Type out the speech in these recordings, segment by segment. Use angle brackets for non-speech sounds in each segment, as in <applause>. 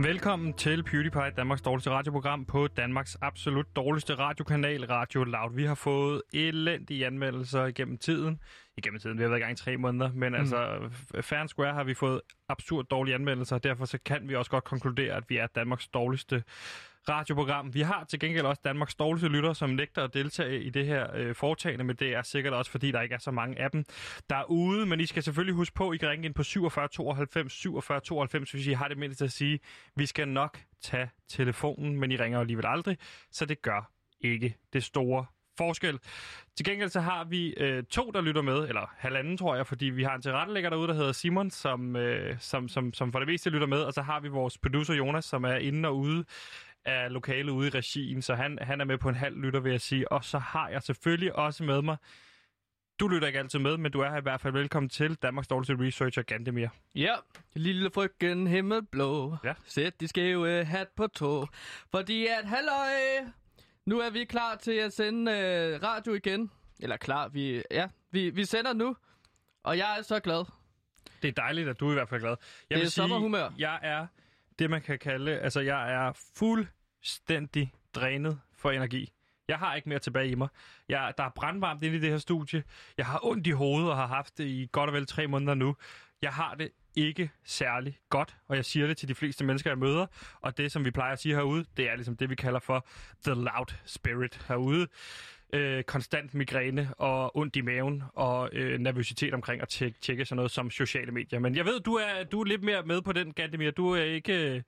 Velkommen til PewDiePie, Danmarks dårligste radioprogram på Danmarks absolut dårligste radiokanal, Radio Loud. Vi har fået elendige anmeldelser igennem tiden. Igennem tiden, vi har været i gang i tre måneder, men mm. altså, fair and square har vi fået absurd dårlige anmeldelser, og derfor så kan vi også godt konkludere, at vi er Danmarks dårligste radioprogram. Vi har til gengæld også Danmarks dårligste lytter, som nægter at deltage i det her øh, foretagende, men det er sikkert også, fordi der ikke er så mange af dem derude. Men I skal selvfølgelig huske på, at I kan ringe ind på 47 92 47 92, hvis I har det mindste at sige. Vi skal nok tage telefonen, men I ringer jo alligevel aldrig, så det gør ikke det store forskel. Til gengæld så har vi øh, to, der lytter med, eller halvanden tror jeg, fordi vi har en tilrettelægger derude, der hedder Simon, som, øh, som, som, som for det meste lytter med, og så har vi vores producer Jonas, som er inde og ude af lokale ude i regien, så han, han er med på en halv lytter, vil jeg sige. Og så har jeg selvfølgelig også med mig, du lytter ikke altid med, men du er her i hvert fald velkommen til Danmarks dårligste researcher, Gandemir. Ja, lille frøken himmelblå, Ja. sæt de skæve hat på tog, fordi at halløj, nu er vi klar til at sende øh, radio igen. Eller klar, vi, ja, vi, vi sender nu, og jeg er så glad. Det er dejligt, at du er i hvert fald glad. Jeg Det er sommerhumør. jeg er det, man kan kalde, altså jeg er fuldstændig drænet for energi. Jeg har ikke mere tilbage i mig. Jeg, der er brandvarmt inde i det her studie. Jeg har ondt i hovedet og har haft det i godt og vel tre måneder nu. Jeg har det ikke særlig godt, og jeg siger det til de fleste mennesker, jeg møder. Og det, som vi plejer at sige herude, det er ligesom det, vi kalder for the loud spirit herude. Øh, konstant migræne og ondt i maven og øh, nervøsitet omkring at tjekke, tjekke sådan noget som sociale medier. Men jeg ved, du er, du er lidt mere med på den, Gandemir. Du er ikke øh,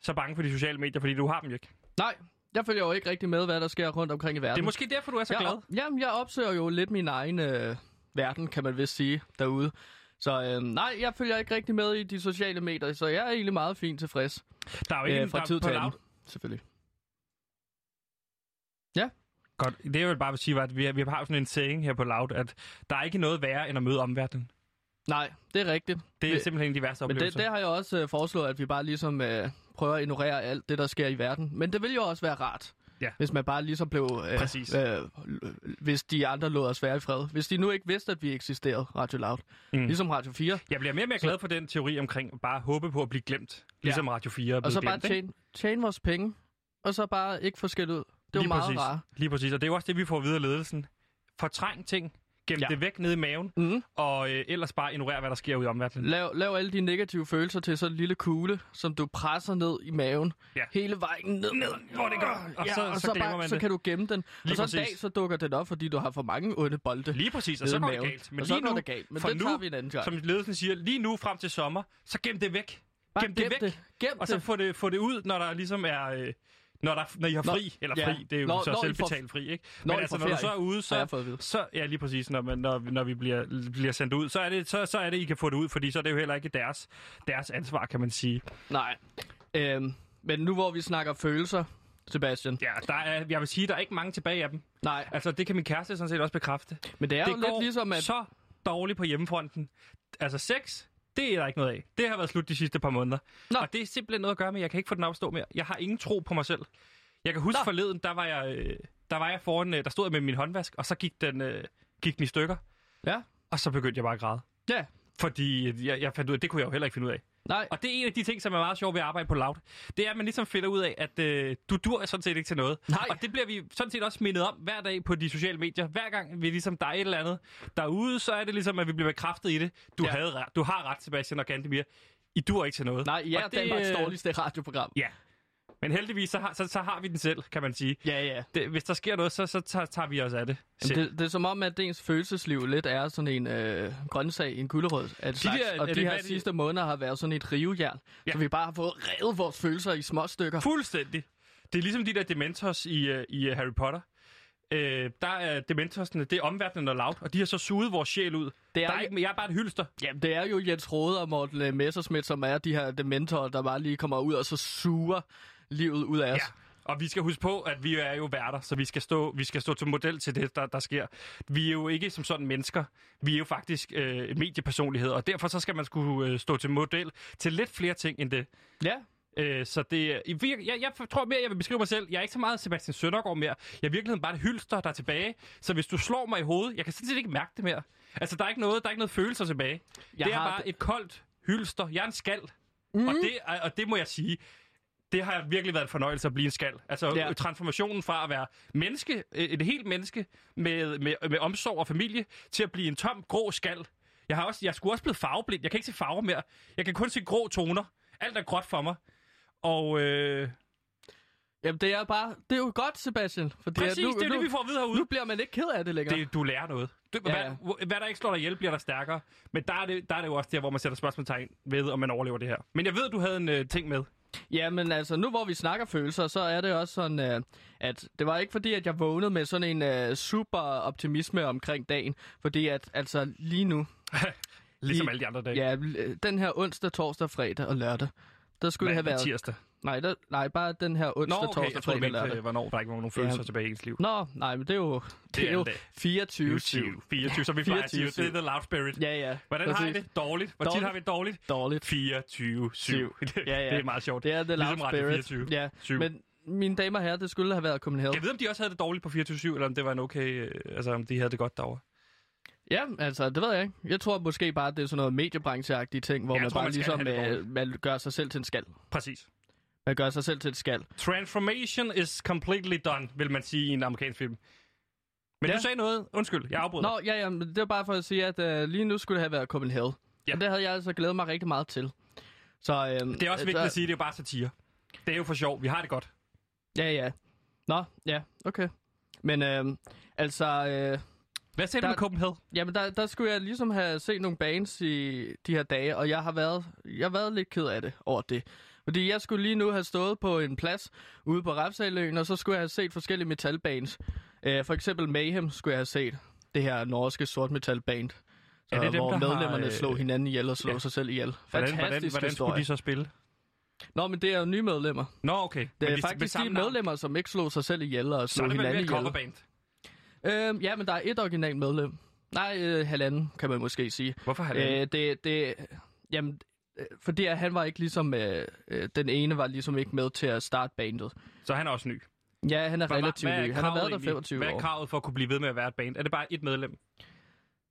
så bange for de sociale medier, fordi du har dem jo ikke. Nej, jeg følger jo ikke rigtig med, hvad der sker rundt omkring i verden. Det er måske derfor, du er så jeg, glad. Jamen, jeg opsøger jo lidt min egen øh, verden, kan man vist sige, derude. Så øh, nej, jeg følger ikke rigtig med i de sociale medier, så jeg er egentlig meget fint tilfreds. Der er jo ikke Øh, fra der, tid på til anden, selvfølgelig. Godt. Det jeg vil bare sige, var, at vi, har- vi har sådan en saying her på Loud, at der er ikke noget værre end at møde omverdenen. Nej, det er rigtigt. Det er Men- simpelthen de værste Men det, oplevelser. det har jeg også øh, foreslået, at vi bare ligesom øh, prøver at ignorere alt det, der sker i verden. Men det vil jo også være rart, Ja. hvis man bare ligesom blev... Øh, Præcis. Øh, hvis de andre lod os være i fred. Hvis de nu ikke vidste, at vi eksisterede, Radio Loud. Mm. Ligesom Radio 4. Jeg bliver mere og mere glad for den teori omkring bare at håbe på at blive glemt. Ligesom Radio 4 er Og så bare glemt, ikke? tjene, tjene vores penge. Og så bare ikke få skæld ud. Det er jo meget præcis. rart. Lige præcis, og det er jo også det, vi får videre ledelsen. Fortræng ting, gem Ja. det væk nede i maven, Mm. og øh, ellers bare ignorere, hvad der sker ude i omverdenen. Lav, lav alle de negative følelser til sådan en lille kugle, som du presser ned i maven. Ja. Hele vejen ned. Ned, hvor det gør. Og ja, så- og så så, bare, man så det. kan du gemme den. Lige og så en præcis. dag, så dukker den op, fordi du har for mange onde bolde. Lige præcis, og så går det galt. Men og så lige går nu, det galt. Men for det nu, tager vi en anden gang. som ledelsen siger, lige nu frem til sommer, så gem det væk. Bare gem det væk. Det. Gem Og så få det, få det ud, når der ligesom er... Øh, når, der, når I har Når- fri, eller ja. fri, det er jo Når- så når selvbetalt fri, ikke? når Men altså, når du så er ude, så, vide. så ja, lige præcis, når, man, når, når vi bliver, bliver sendt ud, så er, det, så, så er det, I kan få det ud, fordi så er det jo heller ikke deres, deres ansvar, kan man sige. Nej. Øhm, men nu hvor vi snakker følelser, Sebastian. Ja, der er, jeg vil sige, der er ikke mange tilbage af dem. Nej, Altså, det kan min kæreste sådan set også bekræfte. men det er det jo lidt ligesom, at... så dårligt på hjemmefronten. Altså, sex, det er der ikke noget af. Det har været slut de sidste par måneder. Nå. Og det er simpelthen noget at gøre med, jeg kan ikke få den op at stå mere. Jeg har ingen tro på mig selv. Jeg kan huske Nå. forleden, der var jeg, øh, der var jeg foran, øh, der stod jeg med min håndvask, og så gik den, øh, gik den i stykker. Ja. Og så begyndte jeg bare at græde. Ja. Fordi øh, jeg, jeg fandt ud af, det kunne jeg jo heller ikke finde ud af. Nej, Og det er en af de ting, som er meget sjovt ved at arbejde på Loud. Det er, at man ligesom finder ud af, at øh, du dur sådan set ikke til noget. Nej. Og det bliver vi sådan set også mindet om hver dag på de sociale medier. Hver gang vi ligesom, der er et eller andet derude, så er det ligesom, at vi bliver bekræftet i det. Du, Ja. havde, du har ret, Sebastian og Gandemir. I dur ikke til noget. nej, ja, Og det, Danmarks øh, dårligste radioprogram. Ja. Men heldigvis, så har, så, så har vi den selv, kan man sige. Ja, ja. Det, hvis der sker noget, så, så tager, tager vi os af det. Jamen, det, det er som om, at ens følelsesliv lidt er sådan en øh, grøntsag, en gulerod. At de slags, der- og er de det- her er det- sidste måneder har været sådan et rivejern. Ja. Så vi bare har fået revet vores følelser i små stykker. Fuldstændig. Det er ligesom de der Dementors i, uh, i uh, Harry Potter. Øh, der er Dementorsene, det er omverdenen og Loud, og de har så suget vores sjæl ud. Det Der er, er ikke, jeg er bare et hylster. Jamen, det er jo Jens Rode og Morten øh, Messerschmidt, som er de her dementorer, der bare lige kommer ud og så suger livet ud af os. Ja. Og vi skal huske på, at vi er jo værter, så vi skal stå, vi skal stå til model til det, der, der sker. Vi er jo ikke som sådan mennesker. Vi er jo faktisk øh, mediepersonligheder, og derfor så skal man skulle øh, stå til model til lidt flere ting end det. ja. Øh, så det, vir- jeg, jeg tror mere, jeg vil beskrive mig selv. Jeg er ikke så meget Sebastian Søndergaard mere. Jeg er i virkeligheden bare et hylster, der er tilbage. Så hvis du slår mig i hovedet, jeg kan sådan set ikke mærke det mere. Altså, der er ikke noget, der er ikke noget følelser tilbage. Jeg det er har bare et koldt hylster. Jeg er en skal. Mhm. Mm. Og, det, og det må jeg sige. Det har virkelig været en fornøjelse at blive en skal. Altså Ja. transformationen fra at være menneske, øh, et helt menneske med, med, med omsorg og familie, til at blive en tom, grå skal. Jeg, har også, jeg skulle også blevet farveblind. Jeg kan ikke se farver mere. Jeg kan kun se grå toner. Alt er gråt for mig. Og øh, Jamen, det er bare... Det er jo godt, Sebastian. Fordi præcis, nu, det er nu, det, vi får at vide herude. Nu bliver man ikke ked af det længere. Det, du lærer noget. Du, Ja, hvad, ja. hvad der ikke slår dig ihjel, bliver der stærkere. Men der er, det, der er det jo også der, hvor man sætter spørgsmålstegn ved, om man overlever det her. Men jeg ved, du havde en øh, ting med. Ja, men altså, nu hvor vi snakker følelser, så er det også sådan, øh, at det var ikke fordi, at jeg vågnede med sådan en øh, super optimisme omkring dagen. Fordi at, altså, lige nu, <laughs> Ligesom I- alle de andre dage. ja, den her onsdag, torsdag, fredag og lørdag, der skulle det have været... Tirsdag. Nej, der, nej, bare den her Nå, onsdag, okay. torsdag, Jeg troede, fredag mente, øh, hvornår der ikke var nogen følelser Ja. tilbage i ens liv. Nå, nej, men det er jo, det er er jo en dag. 24 24, 24, som vi plejer at sige. 24. Det er the loud spirit. Ja, ja. Hvordan har I præcis. det? Dårligt. Hvor tit har vi det dårligt? Dårligt. 24, 7. Syv. <laughs> Ja, ja. Det er meget sjovt. Det er the loud Ligesom spirit. 24. Ja, Syv. men mine damer og herrer, det skulle have været Copenhagen. Jeg ved, om de også havde det dårligt på 24 eller om det var en okay... øh, Altså, om de havde det godt derovre. Ja, altså, det ved jeg ikke. Jeg tror måske bare, at det er sådan noget mediebrancheagtige ting, hvor Ja, man tror, bare man ligesom det øh, man gør sig selv til en skal. Præcis. Man gør sig selv til et skal. Transformation is completely done, vil man sige i en amerikansk film. Men Ja. du sagde noget. Undskyld, jeg afbryder. Nå, ja, ja, men det var bare for at sige, at øh, lige nu skulle det have været Copenhagen. Ja. Og det havde jeg altså glædet mig rigtig meget til. Så, øhm, Det er også vigtigt at sige, at det er bare satire. Det er jo for sjov. Vi har det godt. Ja, ja. Nå, ja, okay. Men øhm, altså, øh, Hvad sagde du Der- med Copenhagen? jamen der, der skulle jeg ligesom have set nogle bands i de her dage, og jeg har været, jeg har været lidt ked af det over det. Fordi jeg skulle lige nu have stået på en plads ude på Refsaløen, og så skulle jeg have set forskellige metalbands. Øh, for eksempel Mayhem skulle jeg have set. Det her norske sort metalband. Så, Er det dem, hvor der har, medlemmerne øh, slog hinanden ihjel og slog ja. sig selv ihjel. Hvordan, Fantastisk hvordan, hvordan historie. skulle de så spille? Nå, men det er jo nye medlemmer. Nå, okay. Det Men er de- med faktisk de navn. medlemmer, som ikke slog sig selv ihjel og Så er slog det vel hinanden et ihjel. Øhm, ja, men der er et originalt medlem. Nej, øh, halvanden, kan man måske sige. Hvorfor har det? Øh, det, det, jamen, fordi at han var ikke ligesom, øh, øh, den ene var ligesom ikke med til at starte bandet. Så han er også ny. Ja, han er Hvad- relativt hvad er ny. Han har været der egentlig? 25 Hvad er år. kravet for at kunne blive ved med at være et band? Er det bare et medlem?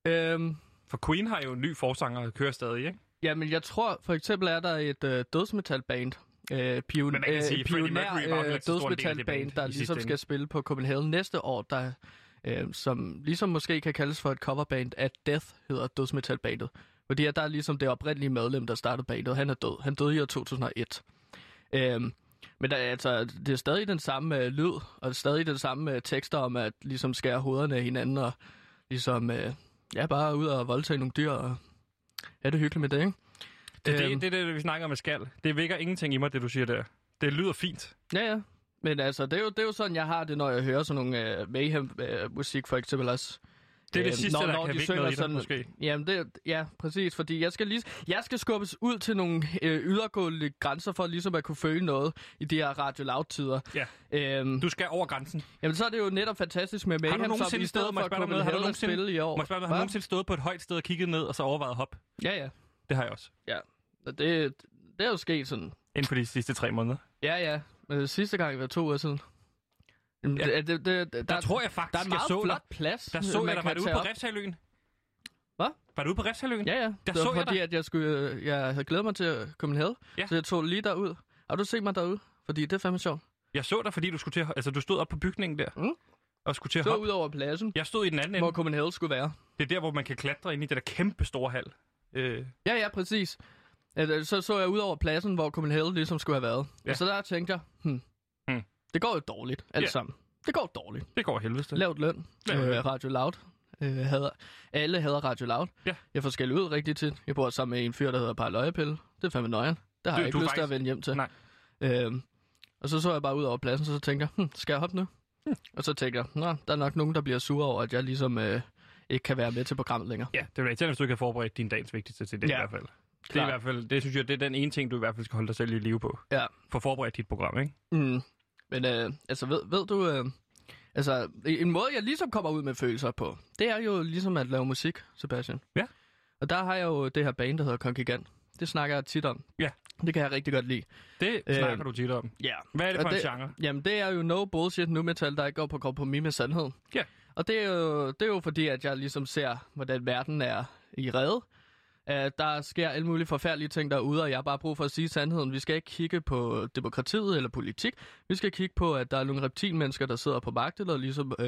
Øhm, For Queen har jo en ny forsanger og kører stadig, ikke? jamen, jeg tror, for eksempel er der et øh, dødsmetalband. Øh, pion, Men man kan sige, øh, vel øh, af det dødsmetalband, band der ligesom skal spille på Copenhagen næste år, der, øh, som ligesom måske kan kaldes for et coverband af Death, hedder dødsmetalbandet. Fordi at der er ligesom det oprindelige medlem, der startede bandet. Han er død. Han døde i år 2001. Øhm, men der, er altså, det er stadig den samme øh, lyd, og det er stadig den samme øh, tekster om at ligesom skære hovederne af hinanden, og ligesom, øh, ja, bare ud og voldtage nogle dyr, og ja, det er hyggeligt med det, ikke? Det Øhm, det, det, det, vi snakker om med skal. Det vækker ingenting i mig, det du siger der. Det lyder fint. Ja, ja. Men altså, det er, jo, det er jo sådan, jeg har det, når jeg hører sådan nogle uh, Mayhem-musik, for eksempel også. Det er det Øhm, sidste, når- der når kan de synger noget i dig, sådan- måske. Jamen, det, ja, præcis, fordi jeg skal, lige, jeg skal skubbes ud til nogle øh, ydergående grænser for ligesom at kunne føle noget i de her Radio Loud-tider. Ja. Øhm, Du skal over grænsen. jamen, så er det jo netop fantastisk med Mayhem, som i stedet for at kunne have at spille i år. Må jeg spørge, har du nogensinde stået på et højt sted og kigget ned, og så overvejet hop? Ja, ja. Det har jeg også. ja. Og Det, det er jo sket sådan. Inden for de sidste tre måneder. Ja, ja. Men sidste gang var to uger siden. Jamen, Ja. det, det, det, der, Der, tror jeg der er faktisk, en jeg meget så flot dig. plads. Der så jeg dig. Var du ude på. Refshaløen? Hvad? Var du ude på Refshaløen? Ja, ja. Der det så var jeg fordi, dig. at jeg, skulle, jeg havde glædet mig til at komme ned. Ja. Så jeg tog lige derud. Har du set mig derude? Fordi det er fandme sjovt. Jeg så dig, fordi du skulle til at, altså, du stod op på bygningen der. Mm. Og skulle til at Så hoppe. ud over pladsen, Jeg stod i den anden hvor ende. Copenhagen skulle være. Det er der, hvor man kan klatre ind i det der kæmpe store hal. Øh, Ja, ja, præcis. At, Så så jeg ud over pladsen, hvor Copenhagen ligesom skulle have været. Ja. Og så der tænkte jeg, Hmm. Det går jo dårligt, alt Ja. sammen. Det går dårligt. det går helvedes til. Lavt løn. Lavt løn. Øh, Radio Loud. Øh, hader, alle hader Radio Loud. Ja. Jeg får skæld ud rigtig tit. Jeg bor sammen med en fyr, der hedder Par Løjepille. Det er fandme nøjeren. Det har Du- jeg ikke lyst til at vende hjem til. Nej. Øhm, og så så jeg bare ud over pladsen, så tænkte jeg, hm, skal jeg hoppe nu? Hm. Og så tænkte jeg, nå, der er nok nogen, der bliver sure over, at jeg ligesom øh, ikke kan være med til programmet længere. Ja, det er rigtigt, hvis du ikke har forberedt din dagens vigtigste til det Ja. i hvert fald. Det er i hvert fald, det synes jeg, det er den ene ting, du i hvert fald skal holde dig selv i live på. Ja. For forberedt dit program, ikke? Mm. Men øh, altså, ved, ved du... Øh, altså, en måde, jeg ligesom kommer ud med følelser på, det er jo ligesom at lave musik, Sebastian. Ja. Og der har jeg jo det her band, der hedder Kongigant. Det snakker jeg tit om. Ja. Det kan jeg rigtig godt lide. Det Øh, snakker du tit om. Ja. Hvad er det og for en det- genre? Jamen, det er jo no bullshit nu metal, der ikke går på kompromis med sandhed. Ja. Og det er, jo, det er jo fordi, at jeg ligesom ser, hvordan verden er i redde. Uh, der sker alle mulige forfærdelige ting derude, og jeg har bare brug for at sige sandheden. Vi skal ikke kigge på demokratiet eller politik. Vi skal kigge på, at der er nogle reptilmennesker, der sidder på magten, og ligesom uh,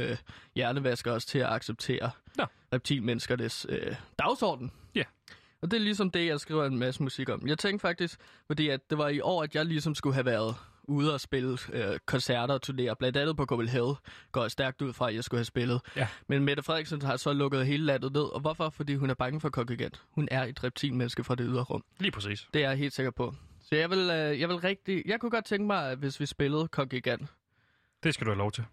hjernevasker os til at acceptere Ja. reptilmenneskernes uh, dagsorden. Ja. Og det er ligesom det, jeg skriver en masse musik om. Jeg tænkte faktisk, fordi at det var i år, at jeg ligesom skulle have været ude og spille øh, koncerter og turnéer. Blandt andet på Cobble Hill går jeg stærkt ud fra, at jeg skulle have spillet. Ja. Men Mette Frederiksen har så lukket hele landet ned. Og hvorfor? Fordi hun er bange for kongigant. Hun er et reptilmenneske fra det ydre rum. Lige præcis. Det er jeg helt sikker på. Så jeg vil, øh, jeg vil rigtig... Jeg kunne godt tænke mig, at hvis vi spillede kongigant. Det skal du have lov til.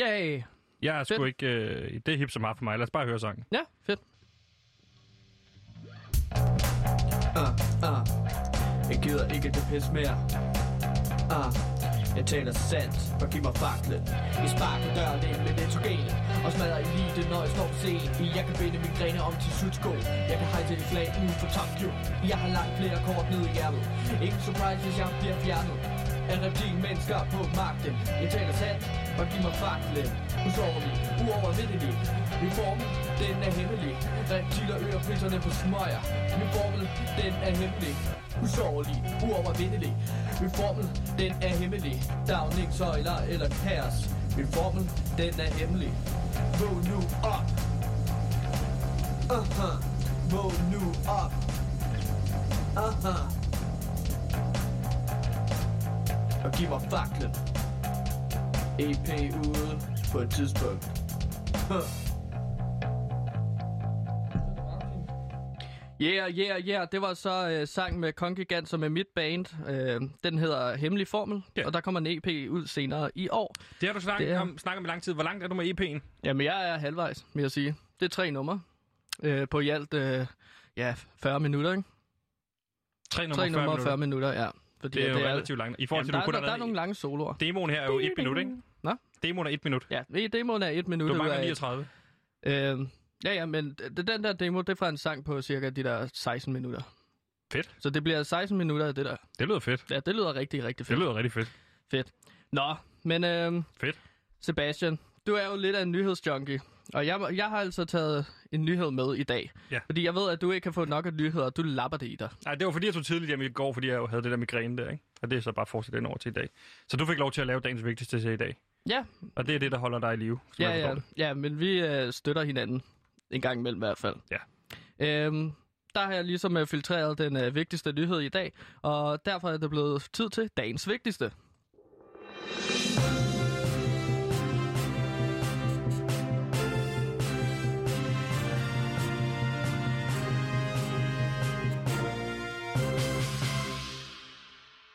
Yay! Jeg er sgu Fedt. ikke... Øh, det er hip så meget for mig. Lad os bare høre sangen. Ja, fedt. Uh, uh. Jeg gider ikke det pis mere. Uh. Jeg taler sandt, og giv mig faklen. Vi sparker døren ind med nitrogen Og smadrer elite, når jeg står på scenen Jeg kan binde mine grene om til sudsko Jeg kan hejse et flag uden for Tokyo Jeg har langt flere kort ned i hjertet Ingen surprise, hvis jeg bliver fjernet er Af mennesker på magten. Jeg taler sandt, og giv mig faklen. Nu sover vi, uovervindelig Min formel, den er hemmelig. Reptiler øger priserne på smøger. Min formel, den er hemmelig. Usårlig, uovervindelig Min formel, den er hemmelig. Downing, søjler eller kaos. Min formel, den er hemmelig. Våg nu op. Aha. Våg nu op. Aha. Og giv mig faklen EP ude på et tidspunkt. Yeah, yeah, yeah. Det var så øh, sang med Kongigant, som er mit band. Øh, den hedder Hemmelig Formel, Ja. og der kommer en EP ud senere i år. Det har du snakket, er- om, snakket om i lang tid. Hvor langt er du med EP'en? Jamen, jeg er halvvejs, vil jeg sige. Det er tre numre. Øh, på i alt, øh, ja, 40 minutter, ikke? Tre nummer, Tre 40 numre og minutter. 40 minutter, ja. Fordi Det er jo at relativt langt. I forhold Jamen, til, der, du kun der, har der er nogle lange soloer. Demoen her er jo et minut, ikke? Nå? Demoen er et minut. Ja, demoen er et minut. Du mangler af- 39. Øh, ja, ja, men det, den der demo, det er fra en sang på cirka de der 16 minutter. Fedt. Så det bliver 16 minutter af det der. Det lyder fedt. Ja, det lyder rigtig, rigtig Det fedt. lyder rigtig fedt. Fedt. Nå, men øh, Fedt. Sebastian, du er jo lidt af en nyhedsjunkie. Og jeg, jeg har altså taget en nyhed med i dag. Ja. Fordi jeg ved, at du ikke kan få nok af nyheder, og du lapper det i dig. Nej, det var fordi, jeg tog tidligt hjem i går, fordi jeg havde det der migræne der, ikke? Og det er så bare fortsat den over til i dag. Så du fik lov til at lave dagens vigtigste til i dag. Ja, Og det er det, der holder dig i live. ja, ja, det. ja men vi øh, støtter hinanden. En gang imellem i hvert fald. Ja. Øhm, der har jeg ligesom øh, filtreret den øh, vigtigste nyhed i dag, og derfor er det blevet tid til dagens vigtigste.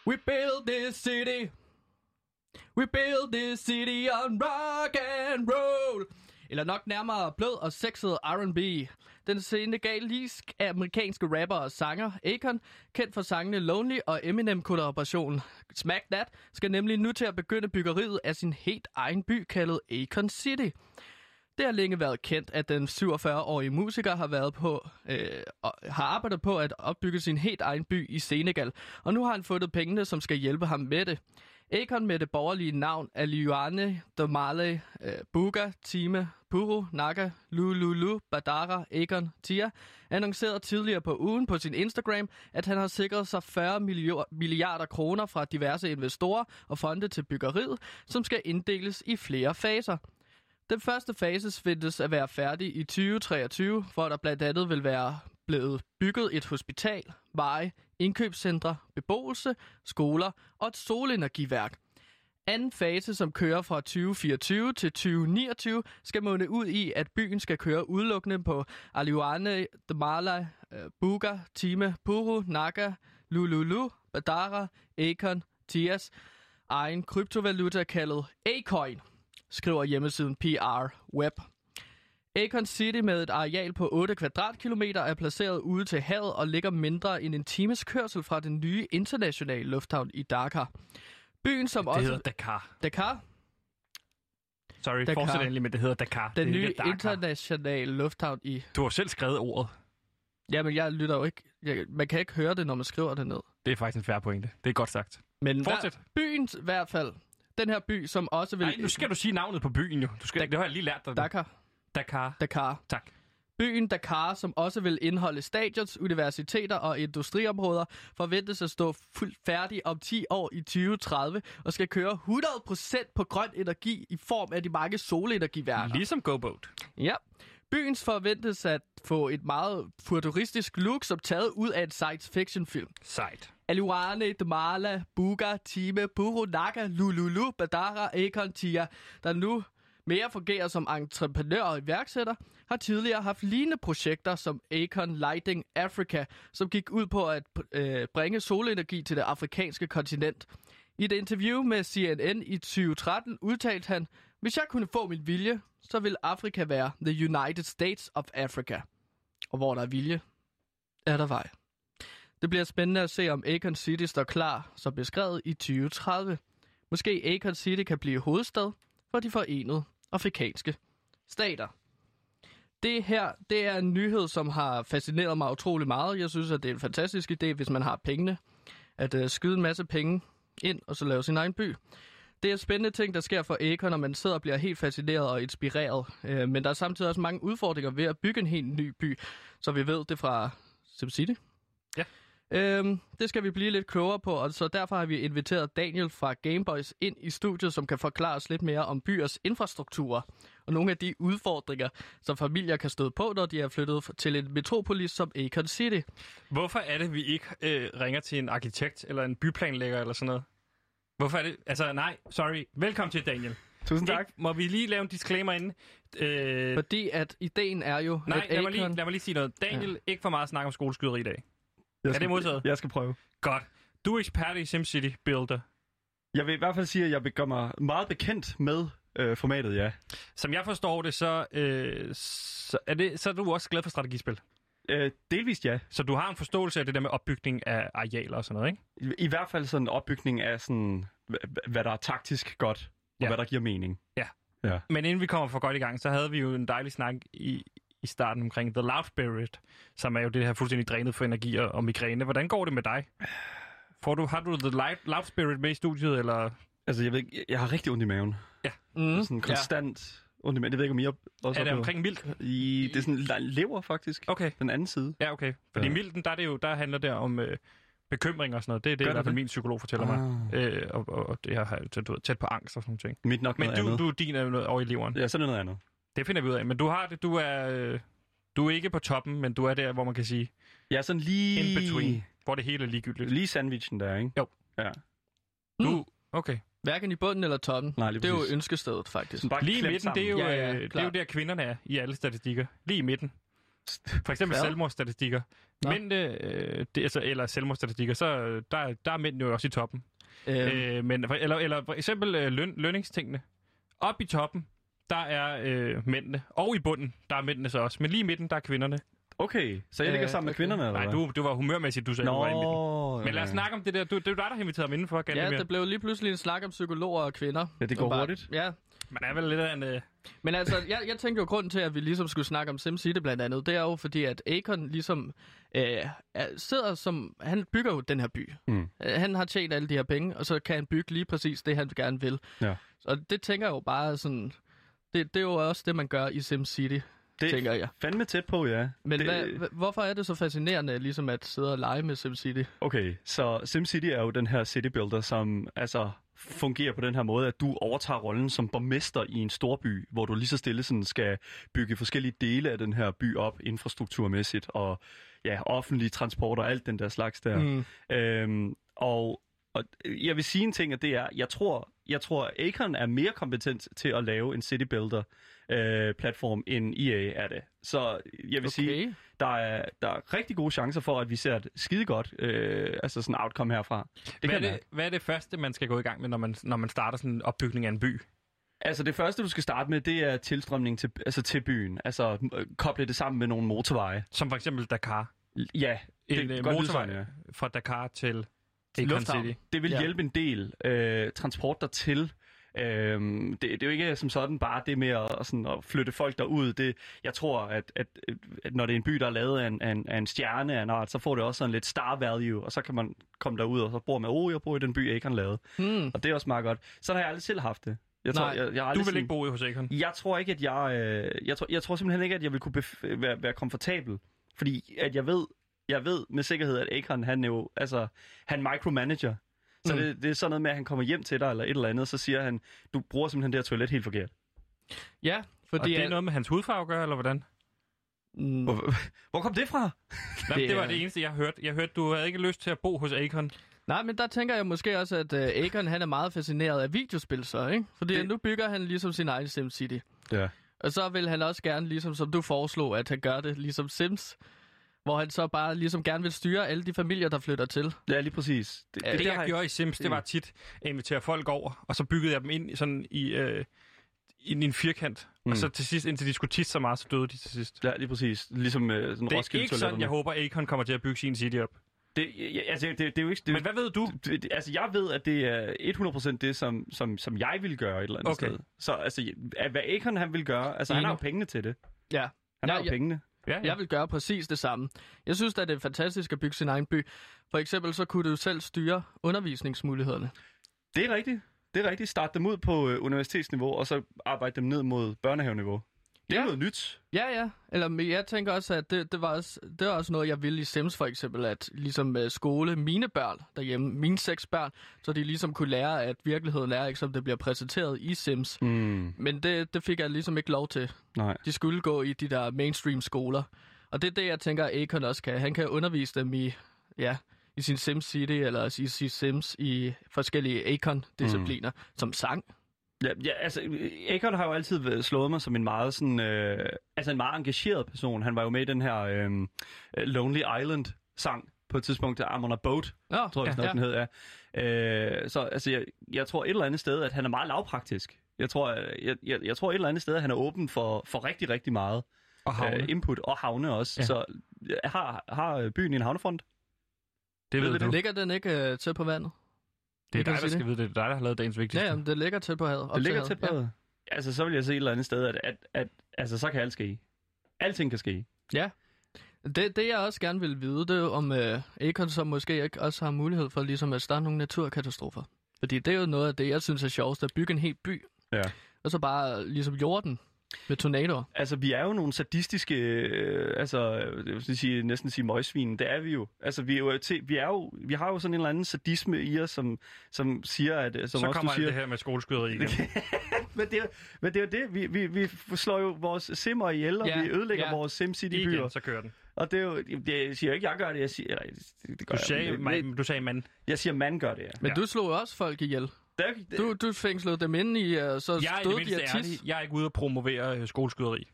We build this city. We build this city on rock and roll. Eller nok nærmere blød og sexet R&B. Den senegalisk amerikanske rapper og sanger Akon, kendt for sangene Lonely og Eminem-kollaborationen Smack That, skal nemlig nu til at begynde byggeriet af sin helt egen by kaldet Akon City. Det har længe været kendt, at den 47-årige musiker har været på øh, har arbejdet på at opbygge sin helt egen by i Senegal, og nu har han fundet pengene, som skal hjælpe ham med det. Akon med det borgerlige navn Aliouane Domale øh, Buga Time Puru Naga Lululu Badara Akon Tia annoncerede tidligere på ugen på sin Instagram, at han har sikret sig 40 milliarder kroner fra diverse investorer og fonde til byggeriet, som skal inddeles i flere faser. Den første fase ventes at være færdig i 2023, hvor der blandt andet vil være blevet bygget et hospital, veje, indkøbscentre, beboelse, skoler og et solenergiværk. Anden fase, som kører fra 2024 til 2029, skal munde ud i, at byen skal køre udelukkende på Aliwane, Damala, øh, Buga, Time, Puru, Naga, Lululu, Badara, Akon, Tias egen kryptovaluta kaldet A-Coin skriver hjemmesiden PR Web. Akon City med et areal på 8 kvadratkilometer er placeret ude til havet og ligger mindre end en times kørsel fra den nye internationale lufthavn i Dakar. Byen, som Det også... hedder Dakar. Dakar? Sorry, Dakar. fortsæt endelig, men det hedder Dakar. Den det nye Dakar. internationale lufthavn i... Du har selv skrevet ordet. Jamen, jeg lytter jo ikke... Jeg, man kan ikke høre det, når man skriver det ned. Det er faktisk en færre pointe. Det er godt sagt. Men Fortsæt. Hver, byen i hvert fald... Den her by, som også vil... Nej, nu skal du sige navnet på byen jo. Du skal, det har jeg lige lært dig. Dakar. Dakar. Dakar. Tak. Byen Dakar, som også vil indeholde stadions, universiteter og industriområder, forventes at stå fuldt færdig om 10 år i 2030 og skal køre 100% på grøn energi i form af de mange solenergiværker. Ligesom GoBoat. Ja. Byen forventes at få et meget futuristisk look, som taget ud af en science fiction film. Sejt. Aluane, Demala, Buga, Time, Buru, Naga, Lululu, Badara, Ekon, Tia, der nu mere fungerer som entreprenør og iværksætter, har tidligere haft lignende projekter som Acon Lighting Africa, som gik ud på at øh, bringe solenergi til det afrikanske kontinent. I et interview med CNN i 2013 udtalte han, hvis jeg kunne få min vilje, så vil Afrika være the United States of Africa. Og hvor der er vilje, er der vej. Det bliver spændende at se, om Akon City står klar, som beskrevet i 2030. Måske Akon City kan blive hovedstad for de forenede afrikanske stater. Det her, det er en nyhed, som har fascineret mig utrolig meget. Jeg synes, at det er en fantastisk idé, hvis man har pengene, at uh, skyde en masse penge ind og så lave sin egen by. Det er spændende ting, der sker for Akon, når man sidder og bliver helt fascineret og inspireret. Uh, men der er samtidig også mange udfordringer ved at bygge en helt ny by, så vi ved det fra SimCity. Ja. Øhm, det skal vi blive lidt klogere på, og så derfor har vi inviteret Daniel fra Gameboys ind i studiet, som kan forklare os lidt mere om byers infrastrukturer og nogle af de udfordringer, som familier kan støde på, når de er flyttet til en metropolis som Akon City. Hvorfor er det, vi ikke øh, ringer til en arkitekt eller en byplanlægger eller sådan noget? Hvorfor er det? Altså, nej, sorry. Velkommen til, Daniel. Tusind tak. Ikke, må vi lige lave en disclaimer inden? Øh, Fordi at ideen er jo, nej, at lad mig, Akon... lige, lad mig lige sige noget. Daniel, ja. ikke for meget snak om skoleskyderi i dag. Jeg Er skal, det modtaget? Jeg skal prøve. Godt. Du er ekspert i SimCity Builder. Jeg vil i hvert fald sige, at jeg gøre mig meget bekendt med øh, formatet, ja. Som jeg forstår det, så, øh, så, er det, så er du også glad for strategispil. Øh, delvist ja. Så du har en forståelse af det der med opbygning af arealer og sådan noget, ikke? I, I hvert fald sådan en opbygning af sådan, hva- hvad der er taktisk godt, og Ja. hvad der giver mening. Men inden vi kommer for godt i gang, så havde vi jo en dejlig snak i, i starten omkring The Loud Spirit, som er jo det her fuldstændig drænet for energi og, og migræne. Hvordan går det med dig? Får du, har du The Loud, Loud Spirit med i studiet, eller? Altså, jeg, ved, ikke, jeg har rigtig ondt i maven. Mm, Sådan konstant ondt i maven. Det ved ikke, om I også Er det omkring mildt? I, det er sådan lever, faktisk. Okay, Den anden side. ja okay. Fordi Ja. milten, der, er det jo, der handler det om øh, bekymring og sådan noget. Det er det, Gør i hvert fald min psykolog fortæller mig. Ah. Øh, og, og, og det har jeg tæt, tæt på angst og sådan nogle ting. Mit nok Men noget du, andet. du, din er noget over i leveren. Ja, så er det noget andet. Det finder vi ud af. Men du har det, du er, øh, du er ikke på toppen, men du er der, hvor man kan sige Jeg er sådan lige... in between, hvor det hele er ligegyldigt. Lige sandwichen der, ikke? Jo. Ja. Du, okay. Hverken i bunden eller toppen. Nej, lige Det er jo ønskestedet, faktisk. Bare Lige midten, det er jo, Ja, ja, øh, det er jo der kvinderne er i alle statistikker. Lige i midten. For eksempel <laughs> Hvad? selvmordsstatistikker. Nå. Mændene, øh, det, altså, eller selvmordsstatistikker, så der, der er mændene jo også i toppen. Øhm, Øh, men, for, eller, eller for eksempel øh, løn, lønningstingene. Op i toppen, der er øh, mændene. Og i bunden, der er mændene så også. Men lige i midten, der er kvinderne. Okay, så jeg ligger Øh, sammen med kvinderne, eller Nej, hvad? du, du var humørmæssigt, du sagde, du var i midten. Nå, Men lad os ja. snakke om det der. Du, det er jo dig, der har inviteret ham indenfor, ja, Gantemir. det blev lige pludselig en snak om psykologer og kvinder. Ja, det går bare- hurtigt. Ja, Man er vel lidt af en... Øh, men altså, jeg, jeg tænkte jo, grunden til, at vi ligesom skulle snakke om SimCity blandt andet, det er jo fordi, at Akon ligesom øh, er, sidder som... Han bygger jo den her by. Mm. Øh, Han har tjent alle de her penge, og så kan han bygge lige præcis det, han gerne vil. Ja. Og det tænker jeg jo bare sådan... Det, det er jo også det, man gør i SimCity, Det tænker jeg. fandme tæt på, ja. Men det, hvad, hva- hvorfor er det så fascinerende ligesom at sidde og lege med SimCity? Okay, så SimCity er jo den her city builder, som altså fungerer på den her måde, at du overtager rollen som borgmester i en storby, hvor du lige så stille sådan skal bygge forskellige dele af den her by op, infrastrukturmæssigt, og ja, offentlige transport og alt den der slags der. Mm. Øhm, og, og jeg vil sige en ting, at det er, jeg tror, jeg tror Akon er mere kompetent til at lave en city builder øh, platform end EA er det. Så jeg vil okay. sige, der er, der er rigtig gode chancer for, at vi ser et skide godt øh, altså sådan outcome herfra. Det hvad, er kan det, det... hvad er det første, man skal gå i gang med, når man, når man starter sådan en opbygning af en by? Altså det første, du skal starte med, det er tilstrømning til, altså til byen. Altså øh, koble det sammen med nogle motorveje. Som for eksempel Dakar. Ja, En det øh, motorvej sådan, ja. fra Dakar til Akon lufthavn. City. Det vil Ja. hjælpe en del. Øh, transport dertil. Øhm, det, det er jo ikke som sådan bare det med at, sådan, at flytte folk derud. Det, jeg tror, at, at, at når det er en by, der er lavet af en, af en, af en stjerne af en art, så får det også sådan lidt star value, og så kan man komme derud, og så bor man, oh, jeg bor i den by, jeg ikke har lavet. Hmm. Og det er også meget godt. Så har jeg aldrig selv haft det. Jeg tror, Nej, jeg, jeg har Du vil sådan- ikke bo i hos Akon. Jeg tror ikke, at jeg... Øh, jeg, tror, jeg tror simpelthen ikke, at jeg vil kunne bef- være, være komfortabel. Fordi at jeg ved, jeg ved med sikkerhed, at Akon, han er jo... Altså, han micromanager. Så Mm. det, det er sådan noget med, at han kommer hjem til dig eller et eller andet, så siger han, du bruger simpelthen det her toilet helt forkert. Ja, Og fordi... det er noget med hans hudfarve at gøre, eller hvordan? Mm, Hvor, hvor kom det fra? <laughs> Det det var det eneste, jeg hørte. Jeg hørte, du havde ikke lyst til at bo hos Akon. Nej, men der tænker jeg måske også, at uh, Akon han er meget fascineret af videospil så, ikke? Fordi det... nu bygger han ligesom sin egen SimCity. Ja. Og så vil han også gerne, ligesom som du foreslog, at han gør det ligesom Sims. Hvor han så bare ligesom gerne vil styre alle de familier, der flytter til. Ja, lige præcis. Det, Ja, Det, det, jeg har gjorde i Sims, det var tit at invitere folk over, og så byggede jeg dem ind i sådan i, øh, i en firkant. Mm. Mm. Og så til sidst, indtil de skulle tisse så meget, så døde de til sidst. Ja, lige præcis. Ligesom øh, sådan Det er ikke sådan, jeg håber, Akon kommer til at bygge sin city op. Det, ja, altså, det, det, er jo ikke... Det, Men hvad ved du? det, det, altså, jeg ved, at det er 100% det, som, som, som jeg vil gøre et eller andet Okay. sted. Så altså, at hvad Akon han vil gøre, altså han har jo Enig. pengene til det. Ja. Han Ja, har jo ja. pengene. Ja, Jeg vil gøre præcis det samme. Jeg synes at det er fantastisk at bygge sin egen by. For eksempel så kunne du selv styre undervisningsmulighederne. Det er rigtigt. Det er rigtigt. Start dem ud på øh, universitetsniveau, og så arbejde dem ned mod børnehaveniveau. Det er Ja. noget nyt. Ja, ja. Eller men jeg tænker også, at det, det, var også, det var også noget, jeg ville i Sims for eksempel, at ligesom uh, skole mine børn derhjemme, mine seks børn, så de ligesom kunne lære, at virkeligheden er ikke, som det bliver præsenteret i Sims. Mm, Men det, det fik jeg ligesom ikke lov til. nej. De skulle gå i de der mainstream skoler. Og det er det, jeg tænker, Akon også kan. Han kan undervise dem i, ja, i sin Sims City, eller i sin Sims i forskellige Akon-discipliner, mm. som sang. Ja, ja, altså, Akon har jo altid slået mig som en meget sådan, øh, altså en meget engageret person. Han var jo med i den her øh, Lonely Island-sang på et tidspunkt, der I'm on a boat, Nå, tror jeg, ja, den hed, ja. Øh, så altså, jeg, jeg tror et eller andet sted, at han er meget lavpraktisk. Jeg tror, jeg, jeg, jeg tror et eller andet sted, at han er åben for, for rigtig, rigtig meget Og havne. øh, input, og havne også. Ja. Ja. Så øh, har, har byen en havnefront? det ved ved du. Ligger den ikke uh, tæt på vandet? Det er dig, der skal vide det. Det er dig, der har lavet dagens vigtigste. Ja, jamen, det ligger tæt på havet. Det ligger havet. tæt på. Ja. Altså, så vil jeg se et eller andet sted, at, at, at altså, så kan alt ske. Alting kan ske. Ja. Det, det jeg også gerne vil vide, det er om uh, Akon så måske ikke også har mulighed for ligesom at starte nogle naturkatastrofer. Fordi det er jo noget af det, jeg synes er sjovest, at bygge en hel by. Ja. Og så bare ligesom jorden med tornadoer. Altså, vi er jo nogle sadistiske, øh, altså, jeg vil sige, næsten sige møgsvin. Det er vi jo. Altså, vi er jo, til, vi er jo, vi har jo sådan en eller anden sadisme i os, som, som siger, at, som så også kommer siger, det her med skoleskyderi igen. <laughs> men, det er, men det er jo det, vi, vi, vi slår jo vores simmer ihjel, og Ja, vi ødelægger ja. vores SimCity-byer. igen, så kører den. Og det er jo, det, jeg siger jo ikke, jeg gør det, jeg siger, eller, det, det gør Du sagde, jeg, men- man, du sagde mand. jeg siger, man gør det, ja. Men Ja. du slog jo også folk ihjel. Det, er- det, Du, du fængslede dem inde i, uh, så Jeg er i stod de at ærlig. tisse. Jeg er ikke ude at promovere øh, skoleskyderi.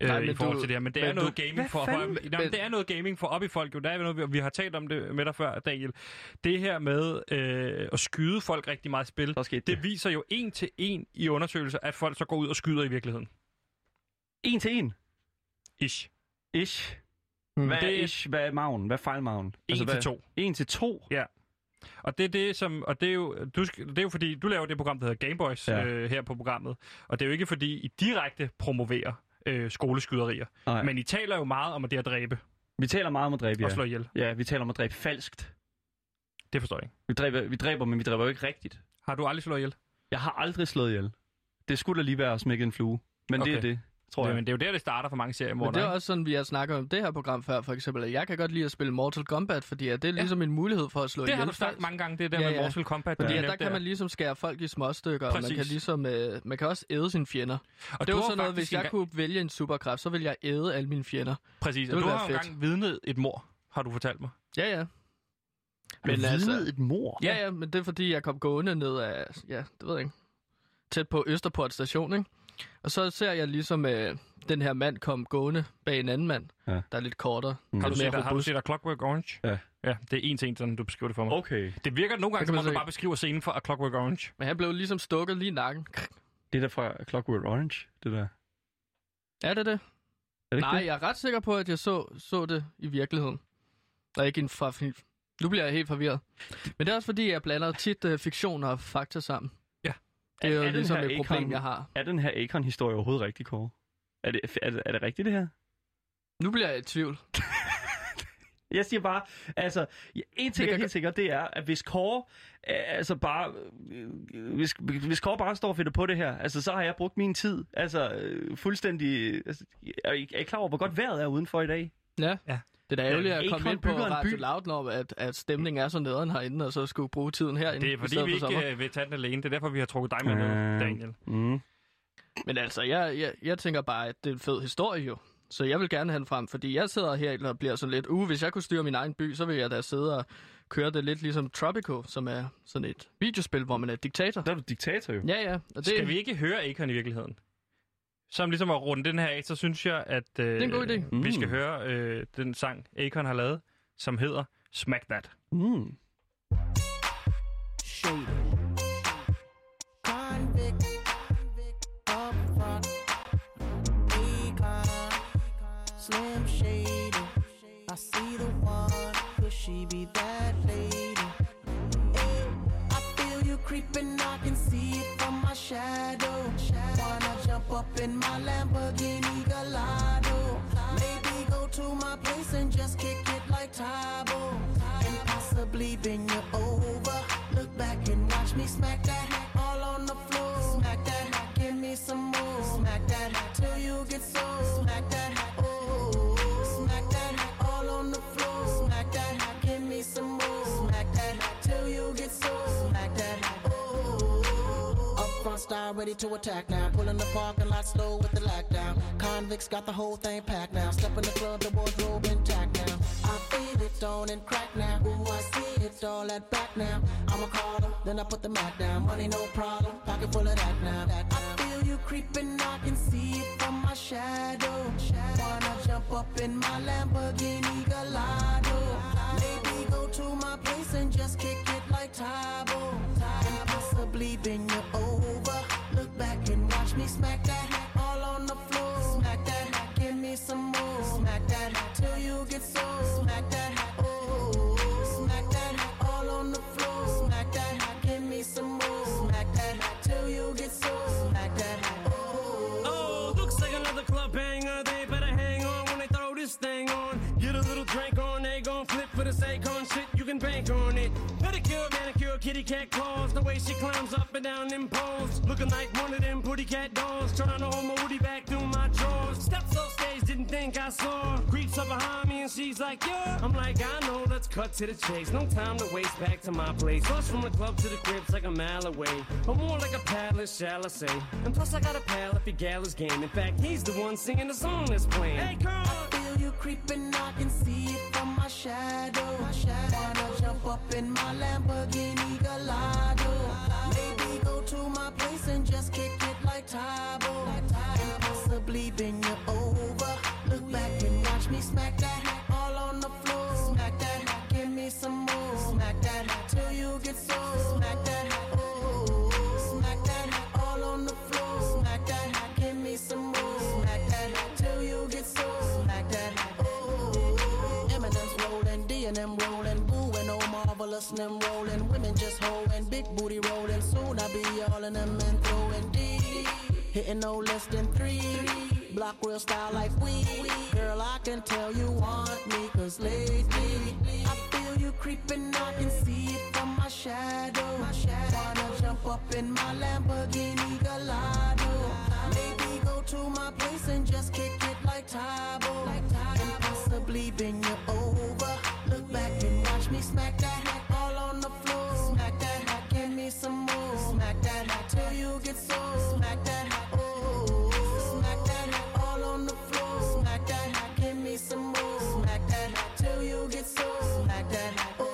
Øh, Nej, i men forhold du- til det her, men det er men noget du- gaming Hvad for, fanden? nej, men det er noget gaming for op i folk jo. Der er noget, vi, vi har talt om det med dig før, Daniel. Det her med øh, at skyde folk rigtig meget i spil, der det det. viser jo en til en i undersøgelser, at folk så går ud og skyder i virkeligheden. En til en. Ish. Ish. Hmm. Hvad er er- ish? Hvad er maven? Hvad er fejlmagen? En til to. En til to? Og det er det, som, og det er, jo, du, det er jo fordi, du laver det program, der hedder Gameboys Ja. øh, her på programmet. Og det er jo ikke fordi, I direkte promoverer øh, skoleskyderier. Nej. Men I taler jo meget om at det at dræbe Vi taler meget om at dræbe, ja. og slå ihjel. Ja, vi taler om at dræbe falskt. Det forstår jeg ikke. Vi dræber, vi dræber, men vi dræber jo ikke rigtigt. Har du aldrig slået ihjel? Jeg har aldrig slået ihjel. Det skulle da lige være at smække en flue. Men okay. det er det, tror Det, jeg. men det er jo der, det starter for mange serier Men det er også sådan, vi har snakket om det her program før, for eksempel. at Jeg kan godt lide at spille Mortal Kombat, fordi at det er Ja. ligesom en mulighed for at slå Det har ihjel du sagt mange gange, det der Ja, med ja. Mortal Kombat. Fordi du at der nævnte kan man ligesom skære folk i små stykker, og man kan ligesom, øh, man kan også æde sine fjender. Og det du var sådan noget, hvis jeg engang- kunne vælge en superkraft, så ville jeg æde alle mine fjender. Præcis, Det og du har jo fedt. engang vidnet et mor, har du fortalt mig. Ja, ja. Men altså... altså, et mor? ja, ja, men det er fordi, jeg kom gående ned af, ja, det ved jeg ikke, tæt på Østerport station, ikke? Og så ser jeg ligesom øh, den her mand komme gående bag en anden mand, Ja. der er lidt kortere. Mm. Har du, set, har du set A Clockwork Orange? Ja. Ja, det er en ting, sådan du beskriver det for mig. Okay. Det virker nogle gange, kan som man om du bare beskriver scenen fra A Clockwork Orange. Men han blev ligesom stukket lige i nakken. Det er der fra Clockwork Orange, det der. Er det det? Er det Nej, det? jeg er ret sikker på, at jeg så, så det i virkeligheden. Og ikke en fra film. Nu bliver jeg helt forvirret. Men det er også fordi, jeg blander tit uh, fiktion og fakta sammen. Det er jo Er- er den ligesom her et problem, Akon- jeg har. Er den her Akon-historie overhovedet rigtig, Kåre? Er det, er, det, er det rigtigt, det her? Nu bliver jeg i tvivl. <laughs> Jeg siger bare, altså, en ting kan er helt sikkert, det er, at hvis Kåre, øh, altså bare, øh, hvis, hvis Kåre bare står og finder på det her, altså, så har jeg brugt min tid, altså, øh, fuldstændig, altså, er I, er I klar over, hvor godt vejret er udenfor i dag? Ja. Ja. Det er da ærgerligt at komme ind på Radio by. Loud, når at, at stemningen er så nederen herinde, og så skulle bruge tiden herinde Det er fordi, vi for ikke øh, vil tage den alene. Det er derfor, vi har trukket dig med ned, Øh. Daniel. Mm. Men altså, jeg, jeg, jeg tænker bare, at det er en fed historie jo. Så jeg vil gerne have den frem, fordi jeg sidder her og bliver sådan lidt, uh, hvis jeg kunne styre min egen by, så vil jeg da sidde og køre det lidt ligesom Tropico, som er sådan et videospil, hvor man er diktator. Der er du diktator jo. Ja, ja. Og det, Skal vi ikke høre Akon i virkeligheden? Som ligesom at runde den her af, så synes jeg, at øh, er en god idé. vi skal Mm. høre øh, den sang, Akon har lavet, som hedder Smack That. Mm. Shady. In my Lamborghini Gallardo? Maybe go to my place and just kick it like Tybo. And possibly bend you over. Look back and watch me smack that all on the floor. Smack that, give me some more. Smack that till you get so. Smack that, oh. Smack that all on the floor. Smack that, give me some more. Smack that till you get so. Smack that, oh. Up front style ready to attack now. Pulling the parking lot slow with the lockdown. Convicts got the whole thing packed now. Step in the club, the wardrobe intact now. I feel it on and crack now. Ooh, I see it all at back now. I'ma call them, then I put the mat down. Money no problem, pocket full of that now. That now. I feel you creeping, I can see it from my shadow. Wanna jump up in my Lamborghini Gallardo? Maybe go to my place and just kick it like Tybo. And possibly bend you over. Look back and watch me smack that all on the floor. Smack that, give me some more. Smack that till you get so. Smack that, the Akon shit. You can bank on it. Pedicure, manicure, kitty cat claws. The way she climbs up and down them poles. Looking like one of them pretty cat dolls. Trying to hold my woody back through my drawers. Steps off stage, didn't think I saw. Creeps up behind me and she's like, yeah. I'm like, I know, let's cut to the chase. No time to waste back to my place. Rush from the club to the crib's like a mile away. Or more like a palace, shall I say. And plus I got a pal if he gal is game. In fact, he's the one singing the song that's playing. Hey, girl! Creeping, I can see it from my shadow. Wanna jump up in my Lamborghini Gallardo? Maybe go to my place and just kick it like Tybo. And possibly bend you over. Look back and watch me smack that all on the floor. Smack that, give me some more. Smack that till you get so. Smack that, and them rolling. Women just holding, big booty rolling. Soon I'll be all in them and throwing D. Hitting no less than three. Block real style like we. Girl, I can tell you want me, cause lately I feel you creeping, I can see it from my shadow. Wanna jump up in my Lamborghini Gallardo. Maybe go to my place and just kick it like Tybo. And possibly you over. Look back and watch me smack that some more. Smack that till you get so. Smack that, oh. Smack that all on the floor. Smack that, give me some more. Smack that till you get so. Smack that, oh.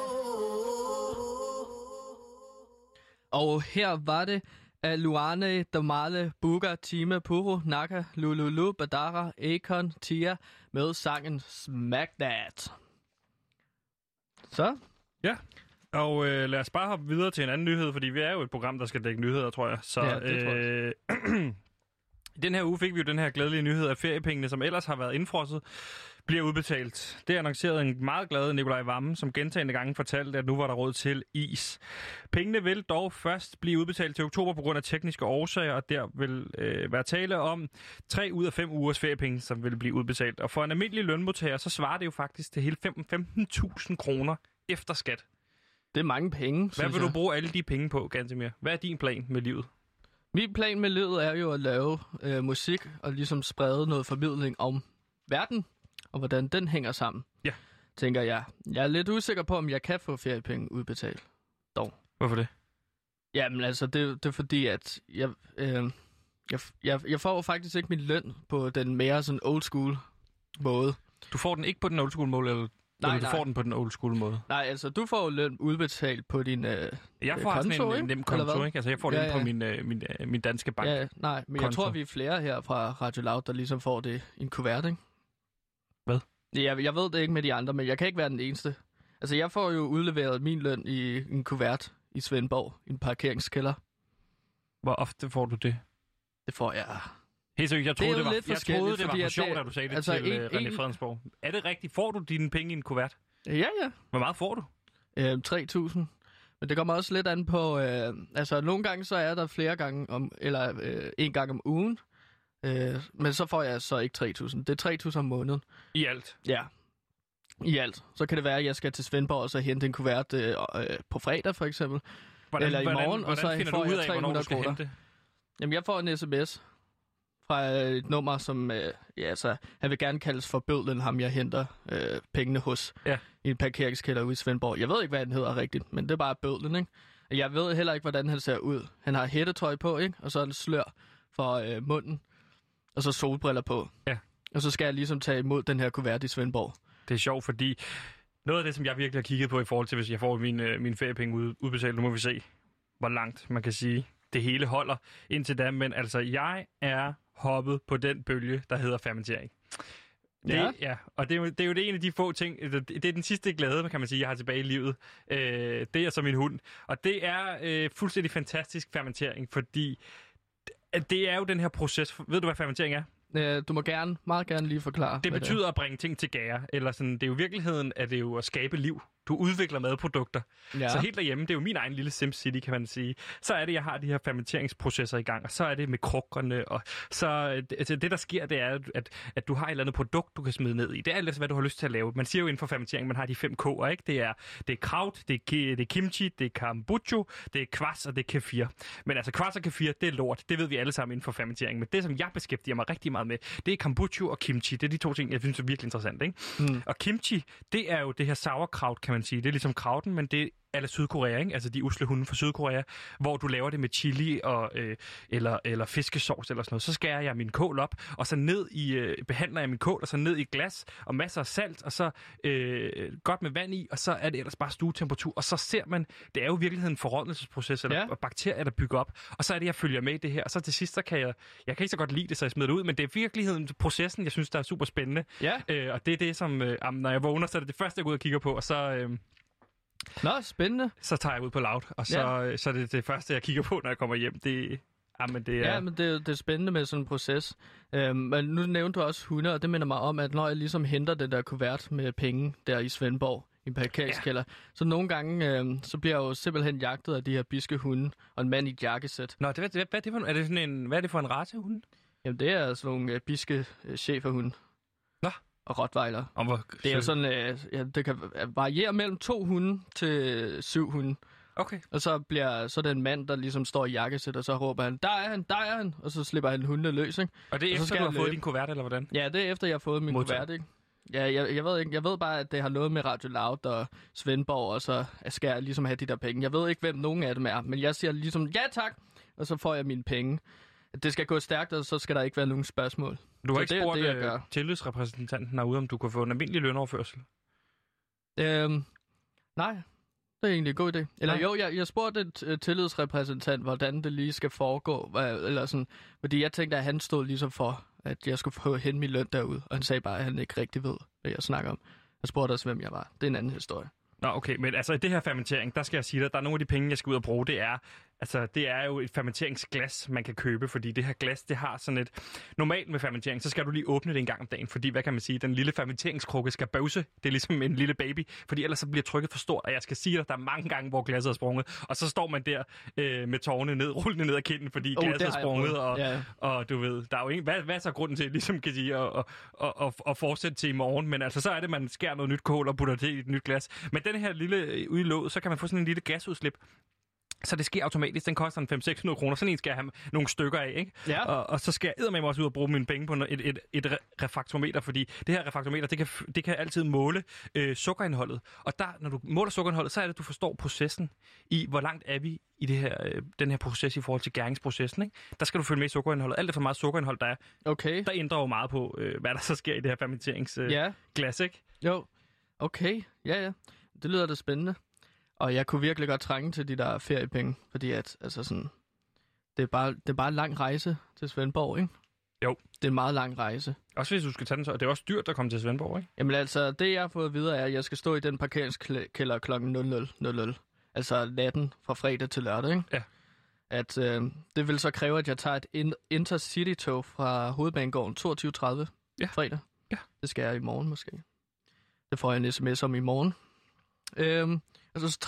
Og her var det af Luane, Damale, Buga, Time, Puro, Naka, Lululu, Badara, Akon, Tia med sangen Smack That. Så, Ja, og øh, lad os bare hoppe videre til en anden nyhed, fordi vi er jo et program, der skal dække nyheder, tror jeg. Så, Ja, det tror jeg. øh, I <clears throat> den her uge fik vi jo den her glædelige nyhed, at feriepengene, som ellers har været indfrosset, bliver udbetalt. Det annoncerede en meget glad Nikolaj Vammen, som gentagende gange fortalte, at nu var der råd til is. Pengene vil dog først blive udbetalt til oktober på grund af tekniske årsager, og der vil øh, være tale om 3 ud af 5 ugers feriepenge, som vil blive udbetalt. Og for en almindelig lønmodtager, så svarer det jo faktisk til hele 15.000 kroner efter skat. Det er mange penge, Hvad vil du jeg. bruge alle de penge på, Gantemir? Hvad er din plan med livet? Min plan med livet er jo at lave øh, musik og ligesom sprede noget formidling om verden, og hvordan den hænger sammen. Ja. Tænker jeg. Jeg er lidt usikker på, om jeg kan få feriepenge udbetalt. Hvorfor det? Jamen altså, det, det er fordi, at jeg, øh, jeg, jeg, jeg får faktisk ikke min løn på den mere sådan old school måde. Du får den ikke på den old school måde, eller, Nej, du nej. får den på den old school måde? Nej, altså, du får jo løn udbetalt på din... Øh, Jeg får sådan konto, en, en nem konto, ikke? Altså, jeg får det Ja, ja, på min, øh, min, øh, min danske bank. ja, nej, men jeg konto. tror, vi er flere her fra Radio Loud, der ligesom får det i en kuvert, ikke? Hvad? Jeg, jeg ved det ikke med de andre, men jeg kan ikke være den eneste. Altså, jeg får jo udleveret min løn i en kuvert i Svendborg, i en parkeringskælder. Hvor ofte får du det? Det får jeg. Helt seriøst, jeg Det er troede, jo det, var, jeg troede, det var for at sjovt, det- da du sagde det altså, til en- øh, René en- Fredensborg. Er det rigtigt? Får du dine penge i en kuvert? Ja, ja. Hvor meget får du? Øh, 3.000. Men det kommer også lidt an på, øh, altså nogle gange så er der flere gange, om, eller øh, en gang om ugen, øh, men så får jeg så ikke 3.000. Det er 3.000 om måneden. I alt. Ja. I alt. Så kan det være, at jeg skal til Svendborg og så hente en kuvert øh, øh, på fredag for eksempel. Hvordan, Eller i hvordan, morgen, og hvordan så finder får du ud af, hvornår du 300 skal kroner. hente det? Jamen jeg får en sms fra øh, et nummer, som, øh, ja altså, han vil gerne kaldes for bødlen, ham jeg henter øh, pengene hos. Ja. I en parkeringskælder ude i Svendborg. Jeg ved ikke, hvad han hedder rigtigt, men det er bare bødlen, ikke? Jeg ved heller ikke, hvordan han ser ud. Han har hættetøj på, ikke? Og så en slør for øh, munden. Og så solbriller på. Ja. Og så skal jeg ligesom tage imod den her kuvert i Svendborg. Det er sjovt, fordi noget af det, som jeg virkelig har kigget på i forhold til, hvis jeg får mine, øh, mine feriepenge ud, udbetalt, nu må vi se, hvor langt man kan sige, det hele holder indtil da. Men altså, jeg er hoppet på den bølge, der hedder fermentering. Det, Ja. ja. Og det er, jo, det er jo det en af de få ting, det det er den sidste glæde, kan man sige, jeg har tilbage i livet. Øh, det er så min hund. Og det er øh, fuldstændig fantastisk fermentering, fordi det- det er jo den her proces. Ved du, hvad fermentering er? Øh, du må gerne, meget gerne lige forklare. Det betyder at bringe ting til gære, eller sådan, det er jo virkeligheden, at det er jo at skabe liv. Du udvikler madprodukter. Ja. Så helt derhjemme, det er jo min egen lille SimCity, kan man sige. Så er det, jeg har de her fermenteringsprocesser i gang, og så er det med krukkerne, og så øh, det, altså det der sker, det er, at, at du har et eller andet produkt, du kan smide ned i. Det er alt, hvad du har lyst til at lave. Man siger jo inden for fermentering, man har de fem K'er, ikke? Det er, det er kraut, det er, det er kimchi, det er kombucha, det er kvass, og det er kefir. Men altså kvass og kefir, det er lort. Det ved vi alle sammen inden for fermentering. Men det, som jeg beskæftiger mig rigtig meget med, det er kombucha og kimchi. Det er de to ting, jeg synes er virkelig interessant, ikke? Mm. Og kimchi, det er jo det her sauerkraut, kan man sige. Det er ligesom krauten, men det er eller Sydkorea, ikke? altså de usle hunde fra Sydkorea, hvor du laver det med chili og, øh, eller, eller fiskesauce eller sådan noget. Så skærer jeg min kål op, og så ned i, øh, behandler jeg min kål, og så ned i glas, og masser af salt, og så øh, godt med vand i, og så er det ellers bare stuetemperatur. Og så ser man, det er jo i virkeligheden en forrådnelsesproces, eller Ja. bakterier, der bygger op. Og så er det, jeg følger med i det her. Og så til sidst, så kan jeg, jeg kan ikke så godt lide det, så jeg smider det ud, men det er i virkeligheden processen, jeg synes, der er super spændende. Ja. Øh, og det er det, som, øh, når jeg vågner, så er det det første, jeg går ud og kigger på, og så, øh, Nå, spændende. så tager jeg ud på loud, og så, Ja. ja. så er det det første, jeg kigger på, når jeg kommer hjem. Det, jamen, det er... Ja, men det, det er spændende med sådan en proces. Øhm, men nu nævnte du også hunde, og det minder mig om, at når jeg ligesom henter den der kuvert med penge der i Svendborg, i en parkeringskælder, ja. så nogle gange, øhm, så bliver jeg jo simpelthen jagtet af de her biske hunde, og en mand i et jakkesæt. Nå, det, hvad, hvad, er det for, en- er det sådan en, hvad er det for en racehund? Jamen, det er sådan nogle øh, biske øh, cheferhunde. Og rottweiler. Om hvor, Det er jo sådan, øh, ja, det kan variere mellem to hunde til syv hunde. Okay. Og så bliver så er det en mand, der ligesom står i jakkesæt, og så råber han, der er han, der er han, og så slipper han hundene løs, ikke? Og det er Og så efter, skal du har fået din kuvert, eller hvordan? Ja, det er efter, jeg har fået min Modtaget. kuvert, ikke? Ja, jeg, jeg, ved ikke, jeg ved bare, at det har noget med Radio Loud og Svendborg, og så skal jeg ligesom have de der penge. Jeg ved ikke, hvem nogen af dem er, men jeg siger ligesom, ja tak, og så får jeg mine penge. Det skal gå stærkt, og så skal der ikke være nogen spørgsmål. Du har Så ikke det spurgt det, jeg øh, gør. tillidsrepræsentanten herude, om du kunne få en almindelig lønoverførsel? Øhm, nej, det er egentlig en god idé. Eller Nej. jo, jeg, jeg spurgte uh, tillidsrepræsentant, hvordan det lige skal foregå. Hvad, eller sådan, fordi jeg tænkte, at han stod ligesom for, at jeg skulle få hen min løn derude. Og han sagde bare, at han ikke rigtig ved, hvad jeg snakker om. Jeg spurgte også, hvem jeg var. Det er en anden historie. Nå, okay, men altså i det her fermentering, der skal jeg sige dig, at der er nogle af de penge, jeg skal ud og bruge, det er Altså, det er jo et fermenteringsglas, man kan købe, fordi det her glas, det har sådan et... Normalt med fermentering, så skal du lige åbne det en gang om dagen, fordi, hvad kan man sige, den lille fermenteringskrukke skal bøvse. Det er ligesom en lille baby, fordi ellers så bliver trykket for stort, og jeg skal sige dig, der er mange gange, hvor glasset er sprunget, og så står man der øh, med tårne ned, rullende ned ad kinden, fordi Oh, glasset er sprunget, og, Ja. og du ved, der er jo ingen... Hvad, hvad er så grunden til, ligesom kan sige, at, at, at, at, fortsætte til i morgen? Men altså, så er det, man skærer noget nyt kål og putter det i et nyt glas. Men den her lille øh, ude i låget, så kan man få sådan en lille gasudslip, så det sker automatisk. Den koster en 500-600 kroner. Sådan en skal jeg have nogle stykker af, ikke? Ja. Og, og så skal jeg med også ud og bruge mine penge på et, et, et re- refraktometer, fordi det her refraktometer, det kan, det kan altid måle øh, sukkerindholdet. Og der, når du måler sukkerindholdet, så er det, du forstår processen i, hvor langt er vi i det her, øh, den her proces i forhold til gæringsprocessen. Ikke? Der skal du følge med i sukkerindholdet. Alt efter hvor meget sukkerindhold der er, Okay. der ændrer jo meget på, øh, hvad der så sker i det her fermenteringsglas, øh, Ja. glas, ikke? Jo. Okay. Ja, ja. Det lyder da spændende. Og jeg kunne virkelig godt trænge til de der feriepenge, fordi at, altså sådan, det er bare, det er bare en lang rejse til Svendborg, ikke? Jo. Det er en meget lang rejse. Også hvis du skal tage den så. Det er også dyrt at komme til Svendborg, ikke? Jamen altså, det jeg har fået at vide er, at jeg skal stå i den parkeringskælder kl. 00.00. Altså natten fra fredag til lørdag, ikke? Ja. At øh, det vil så kræve, at jeg tager et in- intercity-tog fra Hovedbanegården 22.30 Ja. fredag. Ja. Det skal jeg i morgen måske. Det får jeg en sms om i morgen. Øhm, og så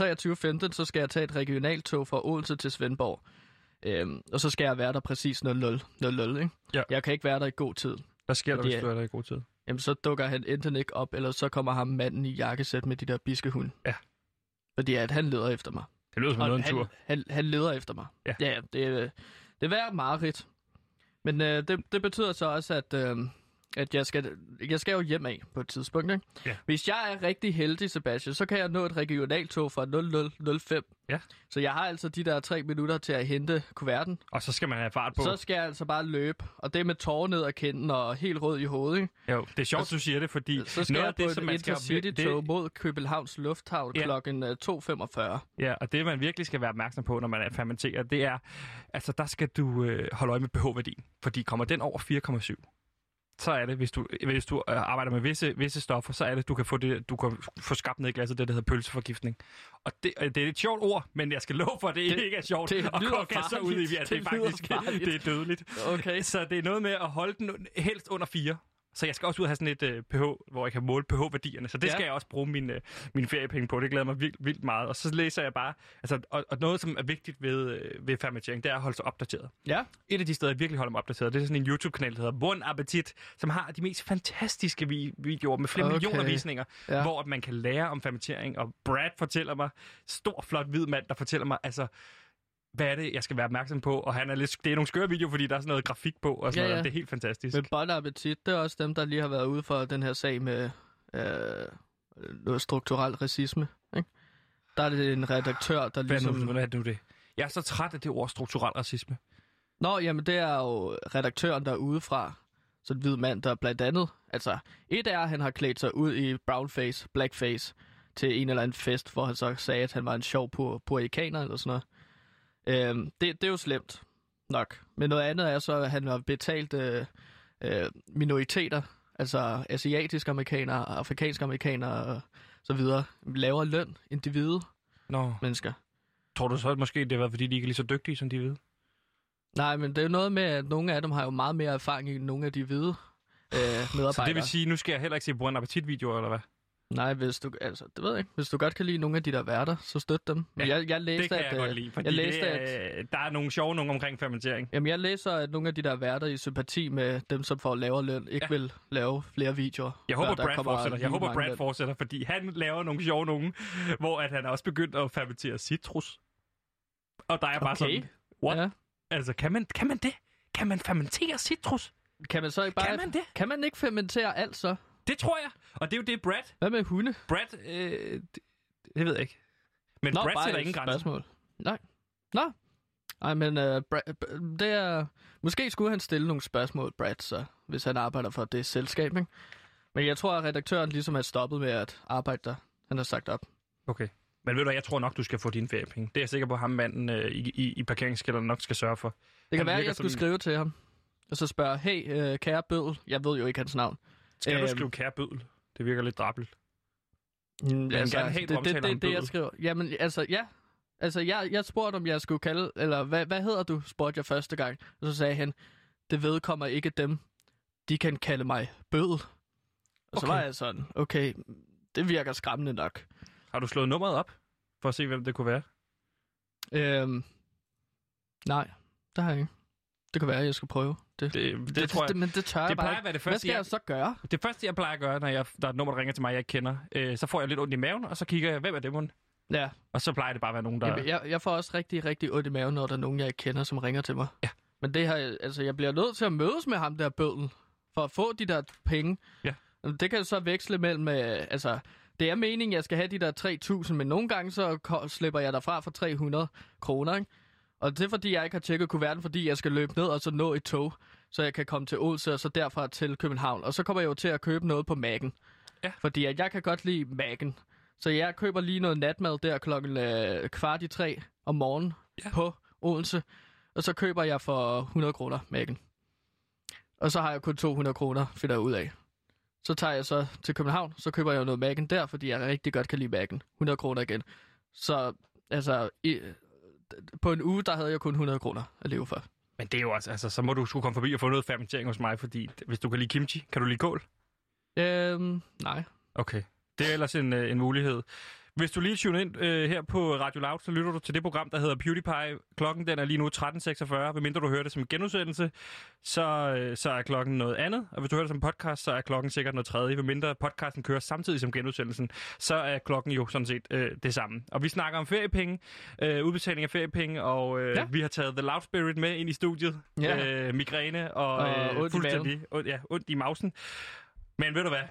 23.15, så skal jeg tage et regionaltog fra Odense til Svendborg. Øhm, og så skal jeg være der præcis 00.00, ikke? Ja. Jeg kan ikke være der i god tid. Hvad sker der, hvis du er der i god tid? Jamen, så dukker han enten ikke op, eller så kommer ham manden i jakkesæt med de der biskehund. Ja. Fordi at han leder efter mig. Det lyder som Og noget en han, tur. han, han leder efter mig. Ja. ja det, er- det er værd mareridt. Men øh, det, det betyder så også, at, øh, at jeg, skal, jeg skal jo hjem af på et tidspunkt. Ikke? Ja. Hvis jeg er rigtig heldig, Sebastian, så kan jeg nå et regionaltog fra 0005. Ja. Så jeg har altså de der tre minutter til at hente kuverten. Og så skal man have fart på. Så skal jeg altså bare løbe. Og det med tårer ned ad kinden og helt rød i hovedet. Ikke? Jo, det er sjovt, du siger det, fordi Så skal noget jeg på det, et som man skal... intercity-tog mod Københavns Lufthavn Ja. klokken øh, 2.45. Ja, og det man virkelig skal være opmærksom på, når man er fermenterer, det er, altså der skal du øh, holde øje med pH-værdien. Fordi kommer den over 4,7, så er det, hvis du, hvis du øh, arbejder med visse, visse stoffer, så er det, du kan få, det, du kan få skabt ned i glasset, det der hedder pølseforgiftning. Og det, øh, det er et sjovt ord, men jeg skal love for, at det, Det- ikke er sjovt. det og lyder koge så ud i, at det, Det er faktisk farligt. det er dødeligt. Okay. Så det er noget med at holde den helst under 4. Så jeg skal også ud og have sådan et øh, pH, hvor jeg kan måle pH-værdierne. Så det Ja. skal jeg også bruge mine, øh, mine feriepenge på. Det glæder mig vildt, vildt meget. Og så læser jeg bare... Altså, og, og noget, som er vigtigt ved, øh, ved fermentering, det er at holde sig opdateret. Ja. Et af de steder, jeg virkelig holder mig opdateret, det er sådan en YouTube-kanal, der hedder Bon Appetit, som har de mest fantastiske vi- videoer med flere Okay. millioner visninger, Ja. hvor man kan lære om fermentering. Og Brad fortæller mig, stor, flot, hvid mand, der fortæller mig, altså, hvad er det, jeg skal være opmærksom på? Og han er lidt, det er nogle skøre videoer, fordi der er sådan noget grafik på, og sådan Ja, ja, noget. Det er helt fantastisk. Men Bon Appetit, det er også dem, der lige har været ude for den her sag med øh, noget strukturel racisme. Ikke? Der er det en redaktør, der Hvad, ligesom... nu, hvad er det nu det? Jeg er så træt af det ord strukturel racisme. Nå, jamen det er jo redaktøren, der er udefra. Så en hvid mand, der blandt andet... Altså, et er, at han har klædt sig ud i brownface, blackface, til en eller anden fest, hvor han så sagde, at han var en sjov pu- purikaner eller sådan noget. Øhm, det, det er jo slemt nok. Men noget andet er så, at han har betalt øh, øh, minoriteter, altså asiatiske amerikanere, afrikanske amerikanere og så videre, lavere løn end de hvide Nå. mennesker. Tror du så at måske, det været, fordi de ikke er lige så dygtige, som de ved? Nej, men det er jo noget med, at nogle af dem har jo meget mere erfaring end nogle af de hvide øh, medarbejdere. Så det vil sige, nu skal jeg heller ikke se Bon Appetit-videoer, eller hvad? Nej, hvis du, altså, det ved jeg ikke. Hvis du godt kan lide nogle af de der værter, så støt dem. Ja, jeg, jeg læste, Det kan at, jeg godt øh, lide, fordi jeg læste, det at, er, der er nogle sjove nogen omkring fermentering. jamen, jeg læser, at nogle af de der værter i sympati med dem, som får lavere løn, ikke Ja. vil lave flere videoer. Jeg håber, Brad fortsætter. Jeg håber, Brad fortsætter, fordi han laver nogle sjove nogen, hvor at han også begyndt at fermentere citrus. Og der er bare Okay. sådan, what? Ja. Altså, kan man, kan man det? Kan man fermentere citrus? Kan man så ikke bare... Kan man det? Kan man ikke fermentere alt så? Det tror jeg. Og det er jo det, Brad... Hvad med hunde? Brad... Øh, det, det ved jeg ikke. Men Nå, Brad sætter ingen grænser. spørgsmål. Nej. Nå. Ej, men uh, Brad, det er... Måske skulle han stille nogle spørgsmål, Brad, så, hvis han arbejder for det selskab, ikke? Men jeg tror, at redaktøren ligesom er stoppet med at arbejde der. Han har sagt op. Okay. Men ved du jeg tror nok, du skal få dine feriepenge. Det er jeg sikker på, at ham manden øh, i, i, i parkeringskælderen nok skal sørge for. Det kan Han være, at jeg skulle som- skrive til ham. Og så spørge, hey, øh, kære bødel. Jeg ved jo ikke hans navn. Skal du Øhm. skrive kære bødel? Det virker lidt drabelt. Mm, gerne have, det, du det, det, det, det, jeg skriver. Jamen, altså, ja. Altså, jeg, jeg spurgte, om jeg skulle kalde... Eller, hvad, hvad hedder du? spurgte jeg første gang. Og så sagde han, det vedkommer ikke dem. De kan kalde mig bød. Og så Okay. var jeg sådan, okay, det virker skræmmende nok. Har du slået nummeret op, for at se, hvem det kunne være? Øhm, nej, det har jeg ikke. Det kan være, at jeg skal prøve. Det, Det, det, det, tror jeg. det, men det tør jeg det bare plejer ikke. at være det Hvad første, skal jeg... jeg- så gøre? Det første, jeg plejer at gøre, når jeg, der er et nummer, der ringer til mig, jeg ikke kender, øh, så får jeg lidt ondt i maven, og så kigger jeg, hvem er det, mon? Ja, Og så plejer det bare at være nogen, der... jeg, jeg, jeg får også rigtig, rigtig ondt i maven, når der er nogen, jeg ikke kender, som ringer til mig. Ja. Men det her, altså, jeg bliver nødt til at mødes med ham der bødlen, for at få de der penge. Ja. Det kan så veksle mellem, øh, altså, det er meningen, jeg skal have de der 3.000, men nogle gange så slipper jeg derfra for 300 kroner, ikke? Og det er fordi, jeg ikke har tjekket kuverten, fordi jeg skal løbe ned og så nå et tog, så jeg kan komme til Odense og så derfra til København. Og så kommer jeg jo til at købe noget på Mac'en. Ja. Fordi at jeg kan godt lide Mac'en. Så jeg køber lige noget natmad der klokken øh, kvart i tre om morgenen Ja. på Odense. Og så køber jeg for 100 kroner Mac'en. Og så har jeg kun 200 kroner, finder jeg ud af. Så tager jeg så til København, så køber jeg noget Mac'en der, fordi jeg rigtig godt kan lide Mac'en. 100 kroner igen. Så altså, i, på en uge, der havde jeg kun 100 kroner at leve for. Men det er jo også, altså, så må du skulle komme forbi og få noget fermentering hos mig, fordi hvis du kan lide kimchi, kan du lide kål? Øhm, nej. Okay. Det er ellers en, øh, en mulighed. Hvis du lige tuner ind øh, her på Radio Loud, så lytter du til det program, der hedder PewDiePie. Klokken den er lige nu 13.46. Medmindre du hører det som en genudsendelse, så, øh, så er klokken noget andet. Og hvis du hører det som podcast, så er klokken sikkert noget tredje. Medmindre podcasten kører samtidig som genudsendelsen, så er klokken jo sådan set øh, det samme. Og vi snakker om feriepenge, øh, udbetaling af feriepenge, og øh, Ja. vi har taget The Loud Spirit med ind i studiet. Ja. Øh, migræne og, Og øh, ondt fuldstændig ondt, ja, ondt i mausen. Men ved du hvad?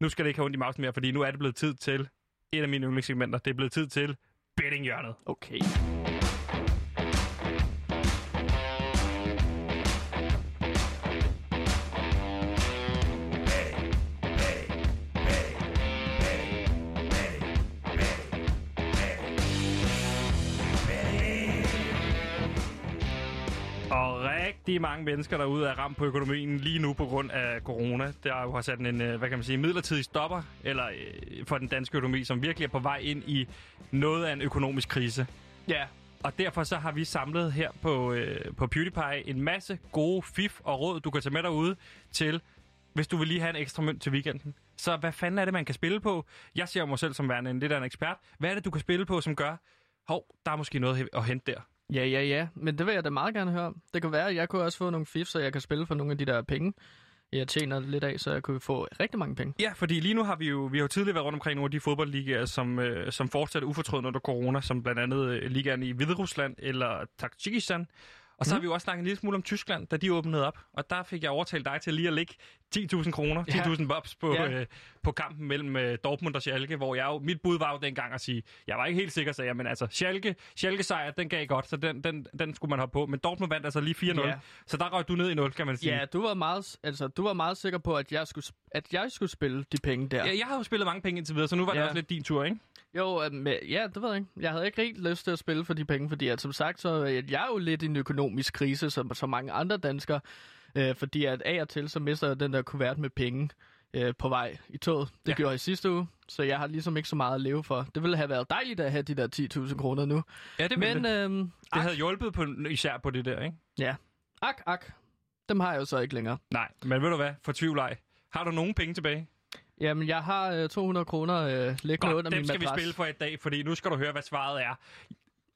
Nu skal det ikke have ondt i mausen mere, fordi nu er det blevet tid til et af mine yndlingssegmenter. Det er blevet tid til bettinghjørnet. Okay. Rigtig mange mennesker derude er ramt på økonomien lige nu på grund af corona. Der jo har sat en, øh, hvad kan man sige, midlertidig stopper eller, øh, for den danske økonomi, som virkelig er på vej ind i noget af en økonomisk krise. Ja. Og derfor så har vi samlet her på, øh, på PewDiePie en masse gode fif og råd, du kan tage med derude til, hvis du vil lige have en ekstra mønt til weekenden. Så hvad fanden er det, man kan spille på? Jeg ser mig selv som værende en lidt af en ekspert. Hvad er det, du kan spille på, som gør, hov, der er måske noget at hente der. Ja, ja, ja. Men det vil jeg da meget gerne høre om. Det kan være, at jeg kunne også få nogle fif, så jeg kan spille for nogle af de der penge, jeg tjener lidt af, så jeg kunne få rigtig mange penge. Ja, fordi lige nu har vi jo, vi har jo tidligere været rundt omkring nogle af de fodboldligaer, som, øh, som fortsætter ufortrødent under corona, som blandt andet øh, ligaen i Hviderusland eller Tajikistan. Og så mm. har vi jo også snakket en lille smule om Tyskland, da de åbnede op. Og der fik jeg overtalt dig til lige at lægge 10.000 kroner, Ja. 10.000 bobs på, Ja. øh, på kampen mellem øh, Dortmund og Schalke, hvor jeg jo, mit bud var jo dengang at sige, jeg var ikke helt sikker, sagde jeg, men altså, Schalke, Schalke sejr, den gav godt, så den, den, den skulle man hoppe på. Men Dortmund vandt altså lige 4-0, Ja. så der røg du ned i 0, kan man sige. Ja, du var meget, altså, du var meget sikker på, at jeg skulle, at jeg skulle spille de penge der. Ja, jeg har jo spillet mange penge indtil videre, så nu var det Ja. også lidt din tur, ikke? Jo, øh, men, ja, det ved jeg ikke. Jeg havde ikke rigtig lyst til at spille for de penge, fordi at, som sagt, så er jeg er jo lidt i en økonomisk krise, som så mange andre danskere. Øh, fordi at af og til, så mister jeg den der kuvert med penge øh, på vej i toget. Det Ja. gjorde jeg i sidste uge, så jeg har ligesom ikke så meget at leve for. Det ville have været dejligt at have de der 10.000 kroner nu. Ja, det Men øhm, Det havde hjulpet på, især på det der, ikke? ja, ak, ak. Dem har jeg jo så ikke længere. Nej, men ved du hvad? Fortvivl ej. Har du nogen penge tilbage? Jamen, jeg har øh, 200 kroner øh, liggende under Godt, min skal vi madras. spille for i dag, fordi nu skal du høre, hvad svaret er.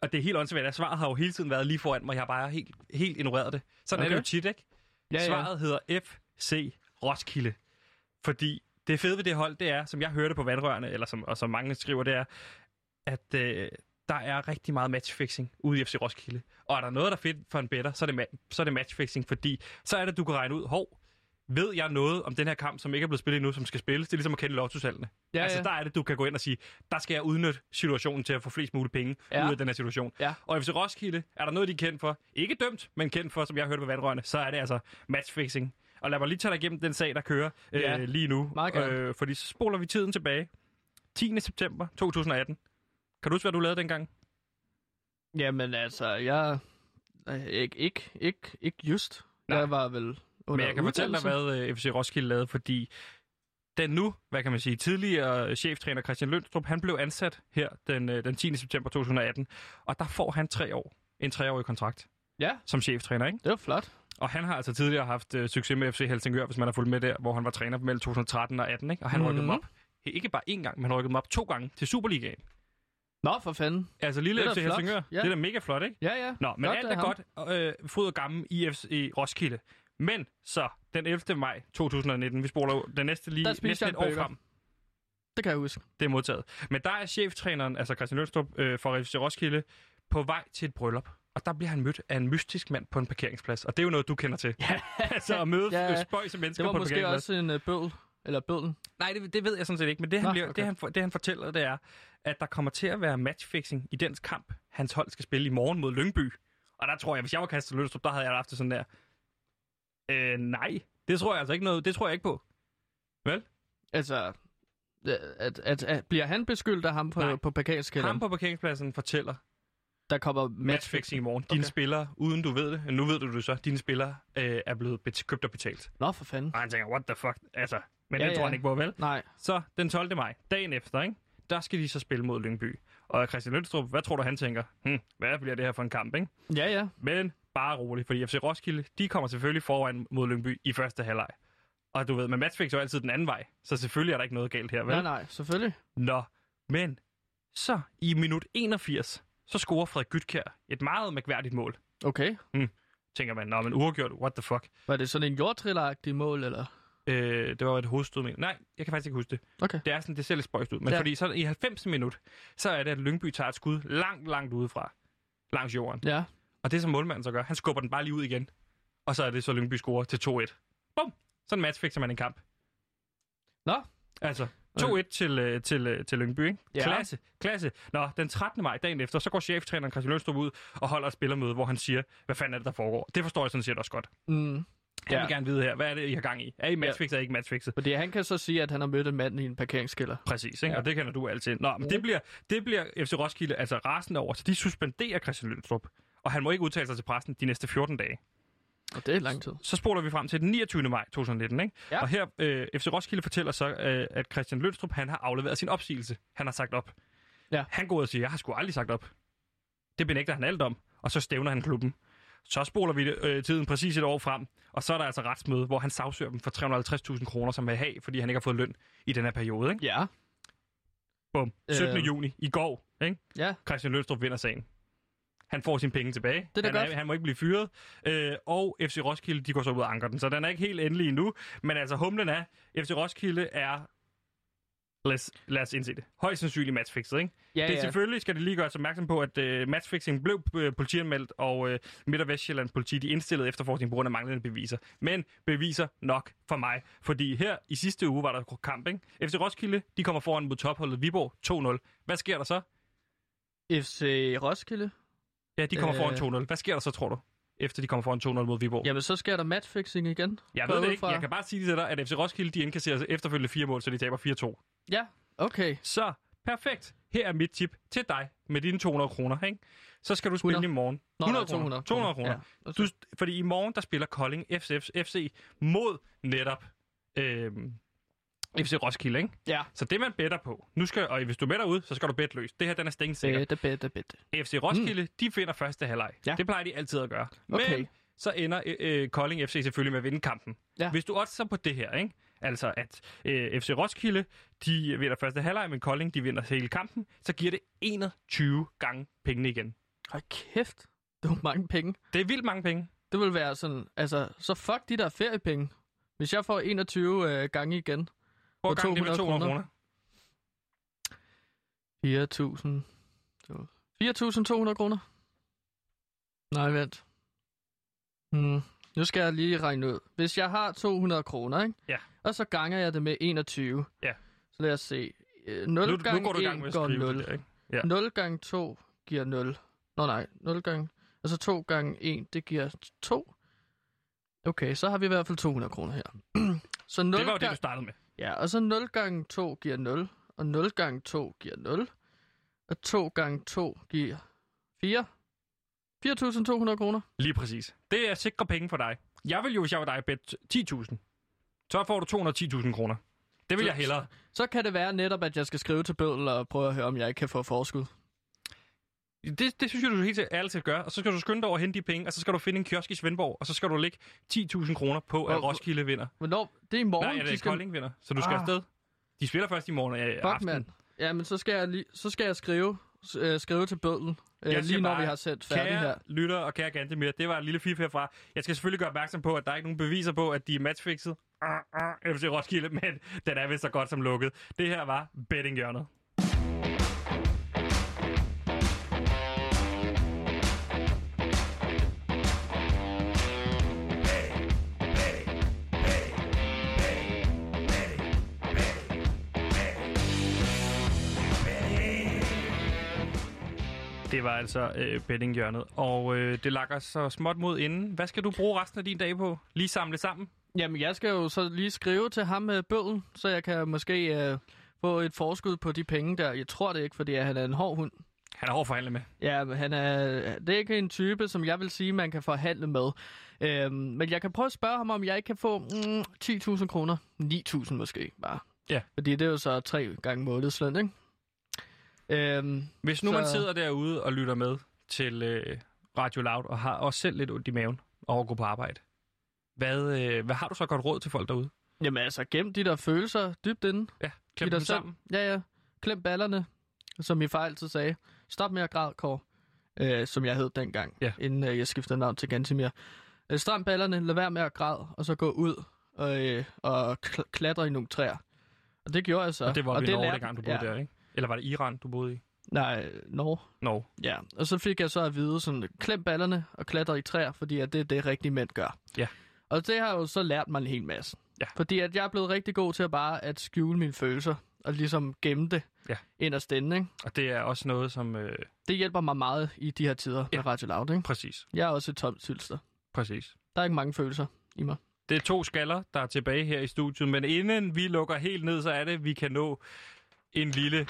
Og det er helt åndssvagt, at svaret har jo hele tiden været lige foran mig. Jeg har bare helt, helt ignoreret det. Sådan okay. er det jo tit, ikke? Ja, ja. Svaret hedder FC Roskilde. Fordi det fede ved det hold, det er, som jeg hørte på vandrørene, eller som, og som mange skriver, det er, at øh, der er rigtig meget matchfixing ude i FC Roskilde. Og er der noget, der er fedt for en better, så er det, ma- så er det matchfixing, fordi så er det, du kan regne ud, hov, ved jeg noget om den her kamp, som ikke er blevet spillet endnu, som skal spilles? Det er ligesom at kende lottosalgene. Ja, altså, ja. der er det, du kan gå ind og sige, der skal jeg udnytte situationen til at få flest mulige penge Ja. ud af den her situation. Ja. Og FC Roskilde, er der noget, de er kendt for? Ikke dømt, men kendt for, som jeg har hørt på vandrørene, så er det altså matchfixing. Og lad mig lige tage dig igennem den sag, der kører øh, Ja, lige nu. meget gerne. Øh, fordi så spoler vi tiden tilbage. 10. september 2018. Kan du huske, hvad du lavede dengang? Jamen altså, jeg... Ikke, ikke, ikke, ikke just. Nej. Jeg var vel Men jeg kan fortælle dig, hvad øh, FC Roskilde lavede, fordi den nu, hvad kan man sige, tidligere cheftræner Christian Lønstrup, han blev ansat her den, øh, den 10. september 2018, og der får han tre år, en treårig kontrakt Ja, som cheftræner, ikke? det var flot. Og han har altså tidligere haft øh, succes med FC Helsingør, hvis man har fulgt med der, hvor han var træner mellem 2013 og 18, ikke? Og han mm-hmm. rykkede dem Mhm. op, ikke bare én gang, men han rykkede dem op to gange til Superligaen. Nå, for fanden. Altså lille FC flot. Helsingør, Ja. det er da mega flot, ikke? Ja, ja. Nå, men Godt alt er ham. godt. Øh, fryd og gammel i Roskilde. Men så, den 11. maj 2019, vi spoler jo den næste lige næsten jeg et år frem. Det kan jeg huske. Det er modtaget. Men der er cheftræneren, altså Christian Lønstrup øh, for FC Roskilde, på vej til et bryllup. Og der bliver han mødt af en mystisk mand på en parkeringsplads. Og det er jo noget, du kender til. <laughs> Ja. altså at møde Ja, spøjse mennesker Det var på en måske parkeringsplads. også en uh, bødel. Eller bødlen. Nej, det, det ved jeg sådan set ikke. Men det han, Nå, bliver, okay. det, han, det, han fortæller, det er, at der kommer til at være matchfixing i dens kamp, hans hold skal spille i morgen mod Lyngby. Og der tror jeg, hvis jeg var Christian Lønstrup, der havde jeg haft det sådan der. Øh, nej, det tror jeg altså ikke noget. Det tror jeg ikke på. Vel? Altså, øh, at, at, at, bliver han beskyldt af ham på, Nej. på parkeringskælderen? Ham på parkeringspladsen fortæller, Der kommer matchfixing. i morgen. Dine Okay. spillere, uden du ved det, nu ved du det så, dine spillere øh, er blevet bet- købt og betalt. Nå, for fanden. Og han tænker, what the fuck? Altså, men Ja, det tror ja. han ikke på, vel? Nej. Så den 12. maj, dagen efter, ikke? der skal de så spille mod Lyngby. Og Christian Lønstrup, hvad tror du, han tænker? Hm, hvad bliver det her for en kamp, ikke? Ja, ja. Men bare roligt, fordi FC Roskilde, de kommer selvfølgelig foran mod Lyngby i første halvleg. Og du ved, men matchfix er jo altid den anden vej, så selvfølgelig er der ikke noget galt her, vel? Nej, nej, selvfølgelig. Nå, men så i minut 81, så scorer Frederik Gytkær et meget mærkværdigt mål. Okay. Tænker man, nå, men uafgjort, what the fuck? Var det sådan en jordtrilleragtig mål, eller? Øh, det var et hovedstød, men nej, jeg kan faktisk ikke huske det. Okay. Det er sådan, det ser lidt spøjst ud. Men ja. fordi så i 90. minut, så er det, at Lyngby tager et skud langt, langt udefra. Langs jorden. Ja. Og det, som målmanden så gør, han skubber den bare lige ud igen. Og så er det så Lyngby scorer til 2-1. Bum! Sådan matchfixer man en kamp. Nå. Altså, 2-1 til, øh, til, øh, til Lyngby, ikke? Ja. Klasse, klasse. Nå, den 13. maj, dagen efter, så går cheftræneren Christian Lønstrup ud og holder et spillermøde, hvor han siger, hvad fanden er det, der foregår? Det forstår jeg sådan set også godt. Mm. Han Ja. vil gerne vide her, hvad er det, I har gang i? Er I matchfixet, er I ikke matchfixet? Fordi han kan så sige, at han har mødt en mand i en parkeringskælder. Præcis, ikke? Ja. Ja. og det kender du altid. Nå, men det bliver, det bliver FC Roskilde altså rasende over, så de suspenderer Christian Lønstrup. Og han må ikke udtale sig til pressen de næste 14 dage. Og det er lang tid. Så spoler vi frem til den 29. maj 2019, ikke? Ja. Og her, øh, FC Roskilde fortæller så, øh, at Christian Lønstrup, han har afleveret sin opsigelse. Han har sagt op. Ja. Han går ud og siger, jeg har sgu aldrig sagt op. Det benægter han alt om, og så stævner han klubben. Så spoler vi øh, tiden præcis et år frem, og så er der altså retsmøde, hvor han sagsøger dem for 350.000 kroner, som vil have, fordi han ikke har fået løn i den her periode. Ikke? Ja. Bum. 17. Øh. juni i går. Ikke? Ja. Christian Lønstrup vinder sagen. Han får sine penge tilbage. Det er han, godt. han må ikke blive fyret. Øh, og FC Roskilde, de går så ud og anker den. Så den er ikke helt endelig endnu. Men altså, humlen er, FC Roskilde er... Lad os, lad os indse det. Højst sandsynligt matchfixet, ikke? Ja, det er ja. selvfølgelig, skal det lige gøres opmærksom på, at øh, matchfixing blev øh, politianmeldt, og øh, Midt- og Vestjyllands politi, de indstillede efterforskning på grund af manglende beviser. Men beviser nok for mig, fordi her i sidste uge var der kamp, ikke? FC Roskilde, de kommer foran mod topholdet Viborg 2-0. Hvad sker der så? FC Roskilde. Ja, de kommer Øh. foran 2-0. Hvad sker der så, tror du? Efter de kommer foran 2-0 mod Viborg. Jamen, så sker der matchfixing igen. jeg ved det ikke. Jeg kan bare sige til dig, at FC Roskilde, de indkasserer efterfølgende fire mål, så de taber 4-2. Ja, okay. Så, perfekt. Her er mit tip til dig med dine 200 kroner, ikke? Så skal du spille 100. i morgen. Nå, 100 nej, 200 kroner. 200 kroner. Ja. Du, fordi i morgen, der spiller Kolding FC, FC mod netop øh, FC Roskilde, ikke? Ja. Så det, man better på, nu skal, og hvis du better ud, så skal du bet løs. Det her, den er stensikker. Bedte, bedte, bedte. FC Roskilde, mm. de finder første halvleg. Ja. Det plejer de altid at gøre. Okay. Men så ender øh, øh, Kolding FC selvfølgelig med at vinde kampen. Ja. Hvis du også så på det her, ikke? altså at øh, FC Roskilde, de vinder første halvleg, men Kolding, de vinder hele kampen, så giver det 21 gange pengene igen. Hold kæft. Det var mange penge. Det er vildt mange penge. Det vil være sådan, altså, så fuck de der feriepenge. Hvis jeg får 21 øh, gange igen. Hvor gang det med 200 200 kroner. 4.000. 4.200 kroner? Nej, vent. Hmm. Nu skal jeg lige regne ud. Hvis jeg har 200 kroner, ikke? Ja. Og så ganger jeg det med 21. Ja. Så lad os se. Øh, 0 Nu, gange nu går du i gang 1 med at går skrive 0. det ikke? Ja. 0 gange 2 giver 0. Nå nej, 0 gange... Altså 2 gange 1, det giver 2. Okay, så har vi i hvert fald 200 kroner her. <clears throat> så 0 Det var jo det, du startede med. Ja, og så 0 gange 2 giver 0, og 0 gange 2 giver 0, og 2 gange 2 giver 4. 4.200 kroner. Lige præcis. Det er sikre penge for dig. Jeg vil jo, hvis jeg var dig, bet 10.000. Så får du 210.000 kroner. Det vil Så- jeg hellere. Så kan det være netop, at jeg skal skrive til Bødel og prøve at høre, om jeg ikke kan få forskud. Det, det synes jeg, du helt ærligt skal gøre. Og så skal du skynde dig over at hente de penge, og så skal du finde en kiosk i Svendborg, og så skal du lægge 10.000 kroner på, at Roskilde vinder. Hvornår? Det er i morgen, Nej, er de det skal... Kolding vinder, så du skal Ah. afsted. De spiller først i morgen øh, Fuck, aften. Ja, men så skal jeg, lige, så skal jeg skrive, øh, skrive til Bødel, øh, Jeg lige når bare, vi har sendt færdig her. lytter og kære Gantemir, det var et lille fif herfra. Jeg skal selvfølgelig gøre opmærksom på, at der er ikke nogen beviser på, at de er matchfixet. Uh, uh, FC Roskilde, men den er vist så godt som lukket. Det her var bettinghjørnet. Det var altså øh, bettinghjørnet, og øh, det lakker så småt mod inden. Hvad skal du bruge resten af din dag på? Lige samle sammen? Jamen, jeg skal jo så lige skrive til ham med Bødel, så jeg kan måske øh, få et forskud på de penge der. Jeg tror det ikke, fordi han er en hård hund. Han er hård at forhandle med. Ja, men han er, det er ikke en type, som jeg vil sige, man kan forhandle med. Øhm, men jeg kan prøve at spørge ham, om jeg ikke kan få mm, 10.000 kroner. 9.000 måske bare. Ja. Fordi det er jo så tre gange månedsløn, ikke? Øhm, Hvis nu Så- man sidder derude og lytter med til øh, Radio Loud, og har også selv lidt ondt i maven over at gå på arbejde, hvad, øh, hvad har du så godt råd til folk derude? jamen altså, gem de der følelser dybt inde. Ja, klip dig dem sammen. Ja, ja. Klem ballerne, som min far altid sagde. Stop med at græde, Kåre. Øh, som jeg hed dengang, Ja. inden øh, jeg skiftede navn til Gantimir. Øh, stram ballerne, lad være med at græde, og så gå ud og, øh, og kl- klatre i nogle træer. Og det gjorde jeg så. Og det var og det Norge, lærte- dengang du boede ja. der, ikke? Eller var det Iran, du boede i? Nej, Norge. Norge. Ja, og så fik jeg så at vide sådan, klem ballerne og klatre i træer, fordi at det er det, rigtige mænd gør. Ja. Og det har jo så lært mig en hel masse. Ja. Fordi at jeg er blevet rigtig god til at bare at skjule mine følelser, og ligesom gemme det Ja. inderst inde, ikke? Og det er også noget, som... Øh, Det hjælper mig meget i de her tider Ja. med Radio Loud, ikke? præcis, Jeg er også et tomt sylster. præcis. Der er ikke mange følelser i mig. Det er to skaller, der er tilbage her i studiet, men inden vi lukker helt ned, så er det, vi kan nå en lille...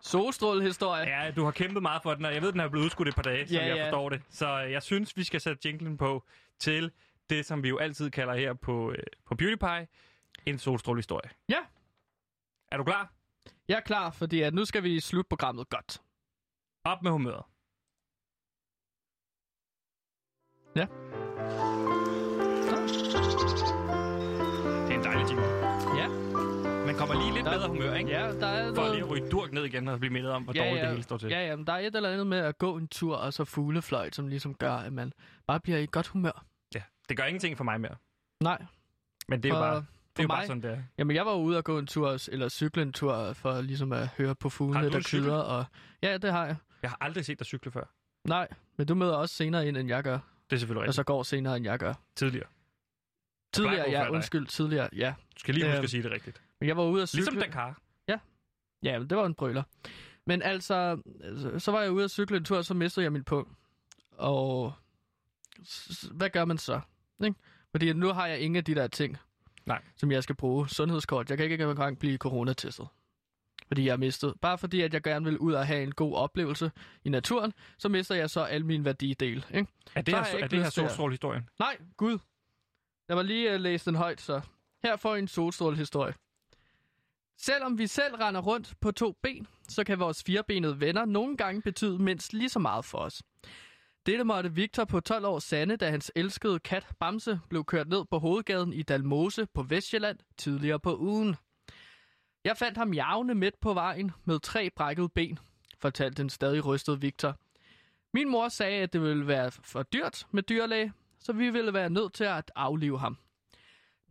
Solstrålehistorie. Ja, du har kæmpet meget for den, og jeg ved, den er blevet udskudt et par dage, som Ja, jeg ja. forstår det. Så øh, jeg synes, vi skal sætte jinglen på til det, som vi jo altid kalder her på, øh, på Beauty Pie, en solstrålehistorie. Ja. Er du klar? Jeg er klar, fordi at nu skal vi slutte programmet godt. Op med humøret. Ja. Det Man kommer lige lidt Der- bedre humør, ikke? Ja, der er For noget... lige at ryge durk ned igen og blive mindet om, hvor dårligt det hele står til. Ja, ja, men der er et eller andet med at gå en tur, og så fuglefløjt, som ligesom gør, at man bare bliver i godt humør. ja. Det gør ingenting for mig mere. Nej, Men det er jo For- bare, det er jo bare mig- sådan, det er. Jamen, jeg var ude og gå en tur, eller cykle en tur, for ligesom at høre på fuglene, der kvider. Og... Ja, det har jeg. Jeg har aldrig set dig cykle før. Nej, men du møder også senere ind, end jeg gør. Det er selvfølgelig Og rigtigt. så går senere, end jeg gør. Tidligere. Tidligere, ja, undskyld, tidligere, ja. Du skal lige huske Øhm, at sige det rigtigt. Men jeg var ude at cykle. Ligesom Dakar. Ja, men det var en brøler. Men altså, så- var jeg ude at cykle en tur, og så mistede jeg min pung. Og hvad gør man så? Ikke? Fordi nu har jeg ingen af de der ting, Nej. som jeg skal bruge. Sundhedskort. Jeg kan ikke engang blive coronatestet. Fordi jeg har mistet. Bare fordi, at jeg gerne vil ud og have en god oplevelse i naturen, så mister jeg så al min værdidel. Ikke? Er det Så her, er det her solstrålehistorien? Nej, Gud. Jeg var lige uh, læst den højt, så her får I en solstrålehistorie. Selvom vi selv render rundt på to ben, så kan vores firebenede venner nogle gange betyde mindst lige så meget for os. Dette måtte Victor på 12 år sande, da hans elskede kat Bamse blev kørt ned på hovedgaden i Dalmose på Vestjylland tidligere på ugen. Jeg fandt ham javne midt på vejen med tre brækkede ben, fortalte den stadig rystede Victor. Min mor sagde, at det ville være for dyrt med dyrlæge, så vi ville være nødt til at aflive ham.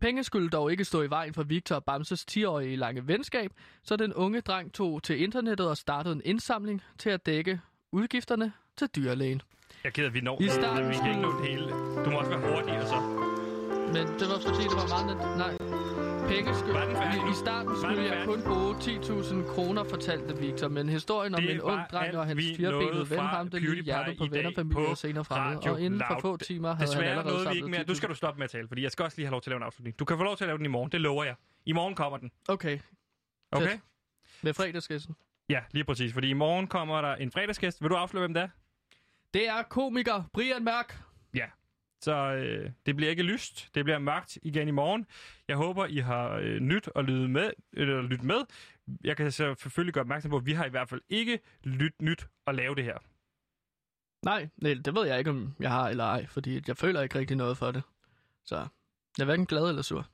Penge skulle dog ikke stå i vejen for Victor og Bamses 10-årige lange venskab, så den unge dreng tog til internettet og startede en indsamling til at dække udgifterne til dyrlægen. Jeg er ked af, at vi når. I starten vi kan ikke nå det hele. Du må også være hurtigere så. Men det var fordi, det var meget. Nej. Penge skulle... Var den færdig I, starten skulle jeg kun bruge 10.000 kroner, fortalte Victor, men historien om Det en ung dreng og hans firebenede ven ramte lige PewDiePie hjertet på i dag venner, familie på og senere fremmede, og inden for få timer havde han Desværre allerede nåede vi samlet ikke mere. 10.000. Nu skal du stoppe med at tale, fordi jeg skal også lige have lov til at lave en afslutning. Du kan få lov til at lave den i morgen, det lover jeg. I morgen kommer den. Okay, Okay? Fedt. med fredagsgæsten. Ja, lige præcis. Fordi i morgen kommer der en fredagsgæst. Vil du afsløre, hvem det er? Det er komiker Brian Mørk. Så øh, det bliver ikke lyst. Det bliver mørkt igen i morgen. Jeg håber, I har øh, nyt at lytte med, eller lytte med. Jeg kan så selvfølgelig gøre opmærksom på, at vi har i hvert fald ikke lyt nyt at lave det her. Nej, nej, det ved jeg ikke, om jeg har eller ej, fordi jeg føler ikke rigtig noget for det. Så jeg er hverken glad eller sur.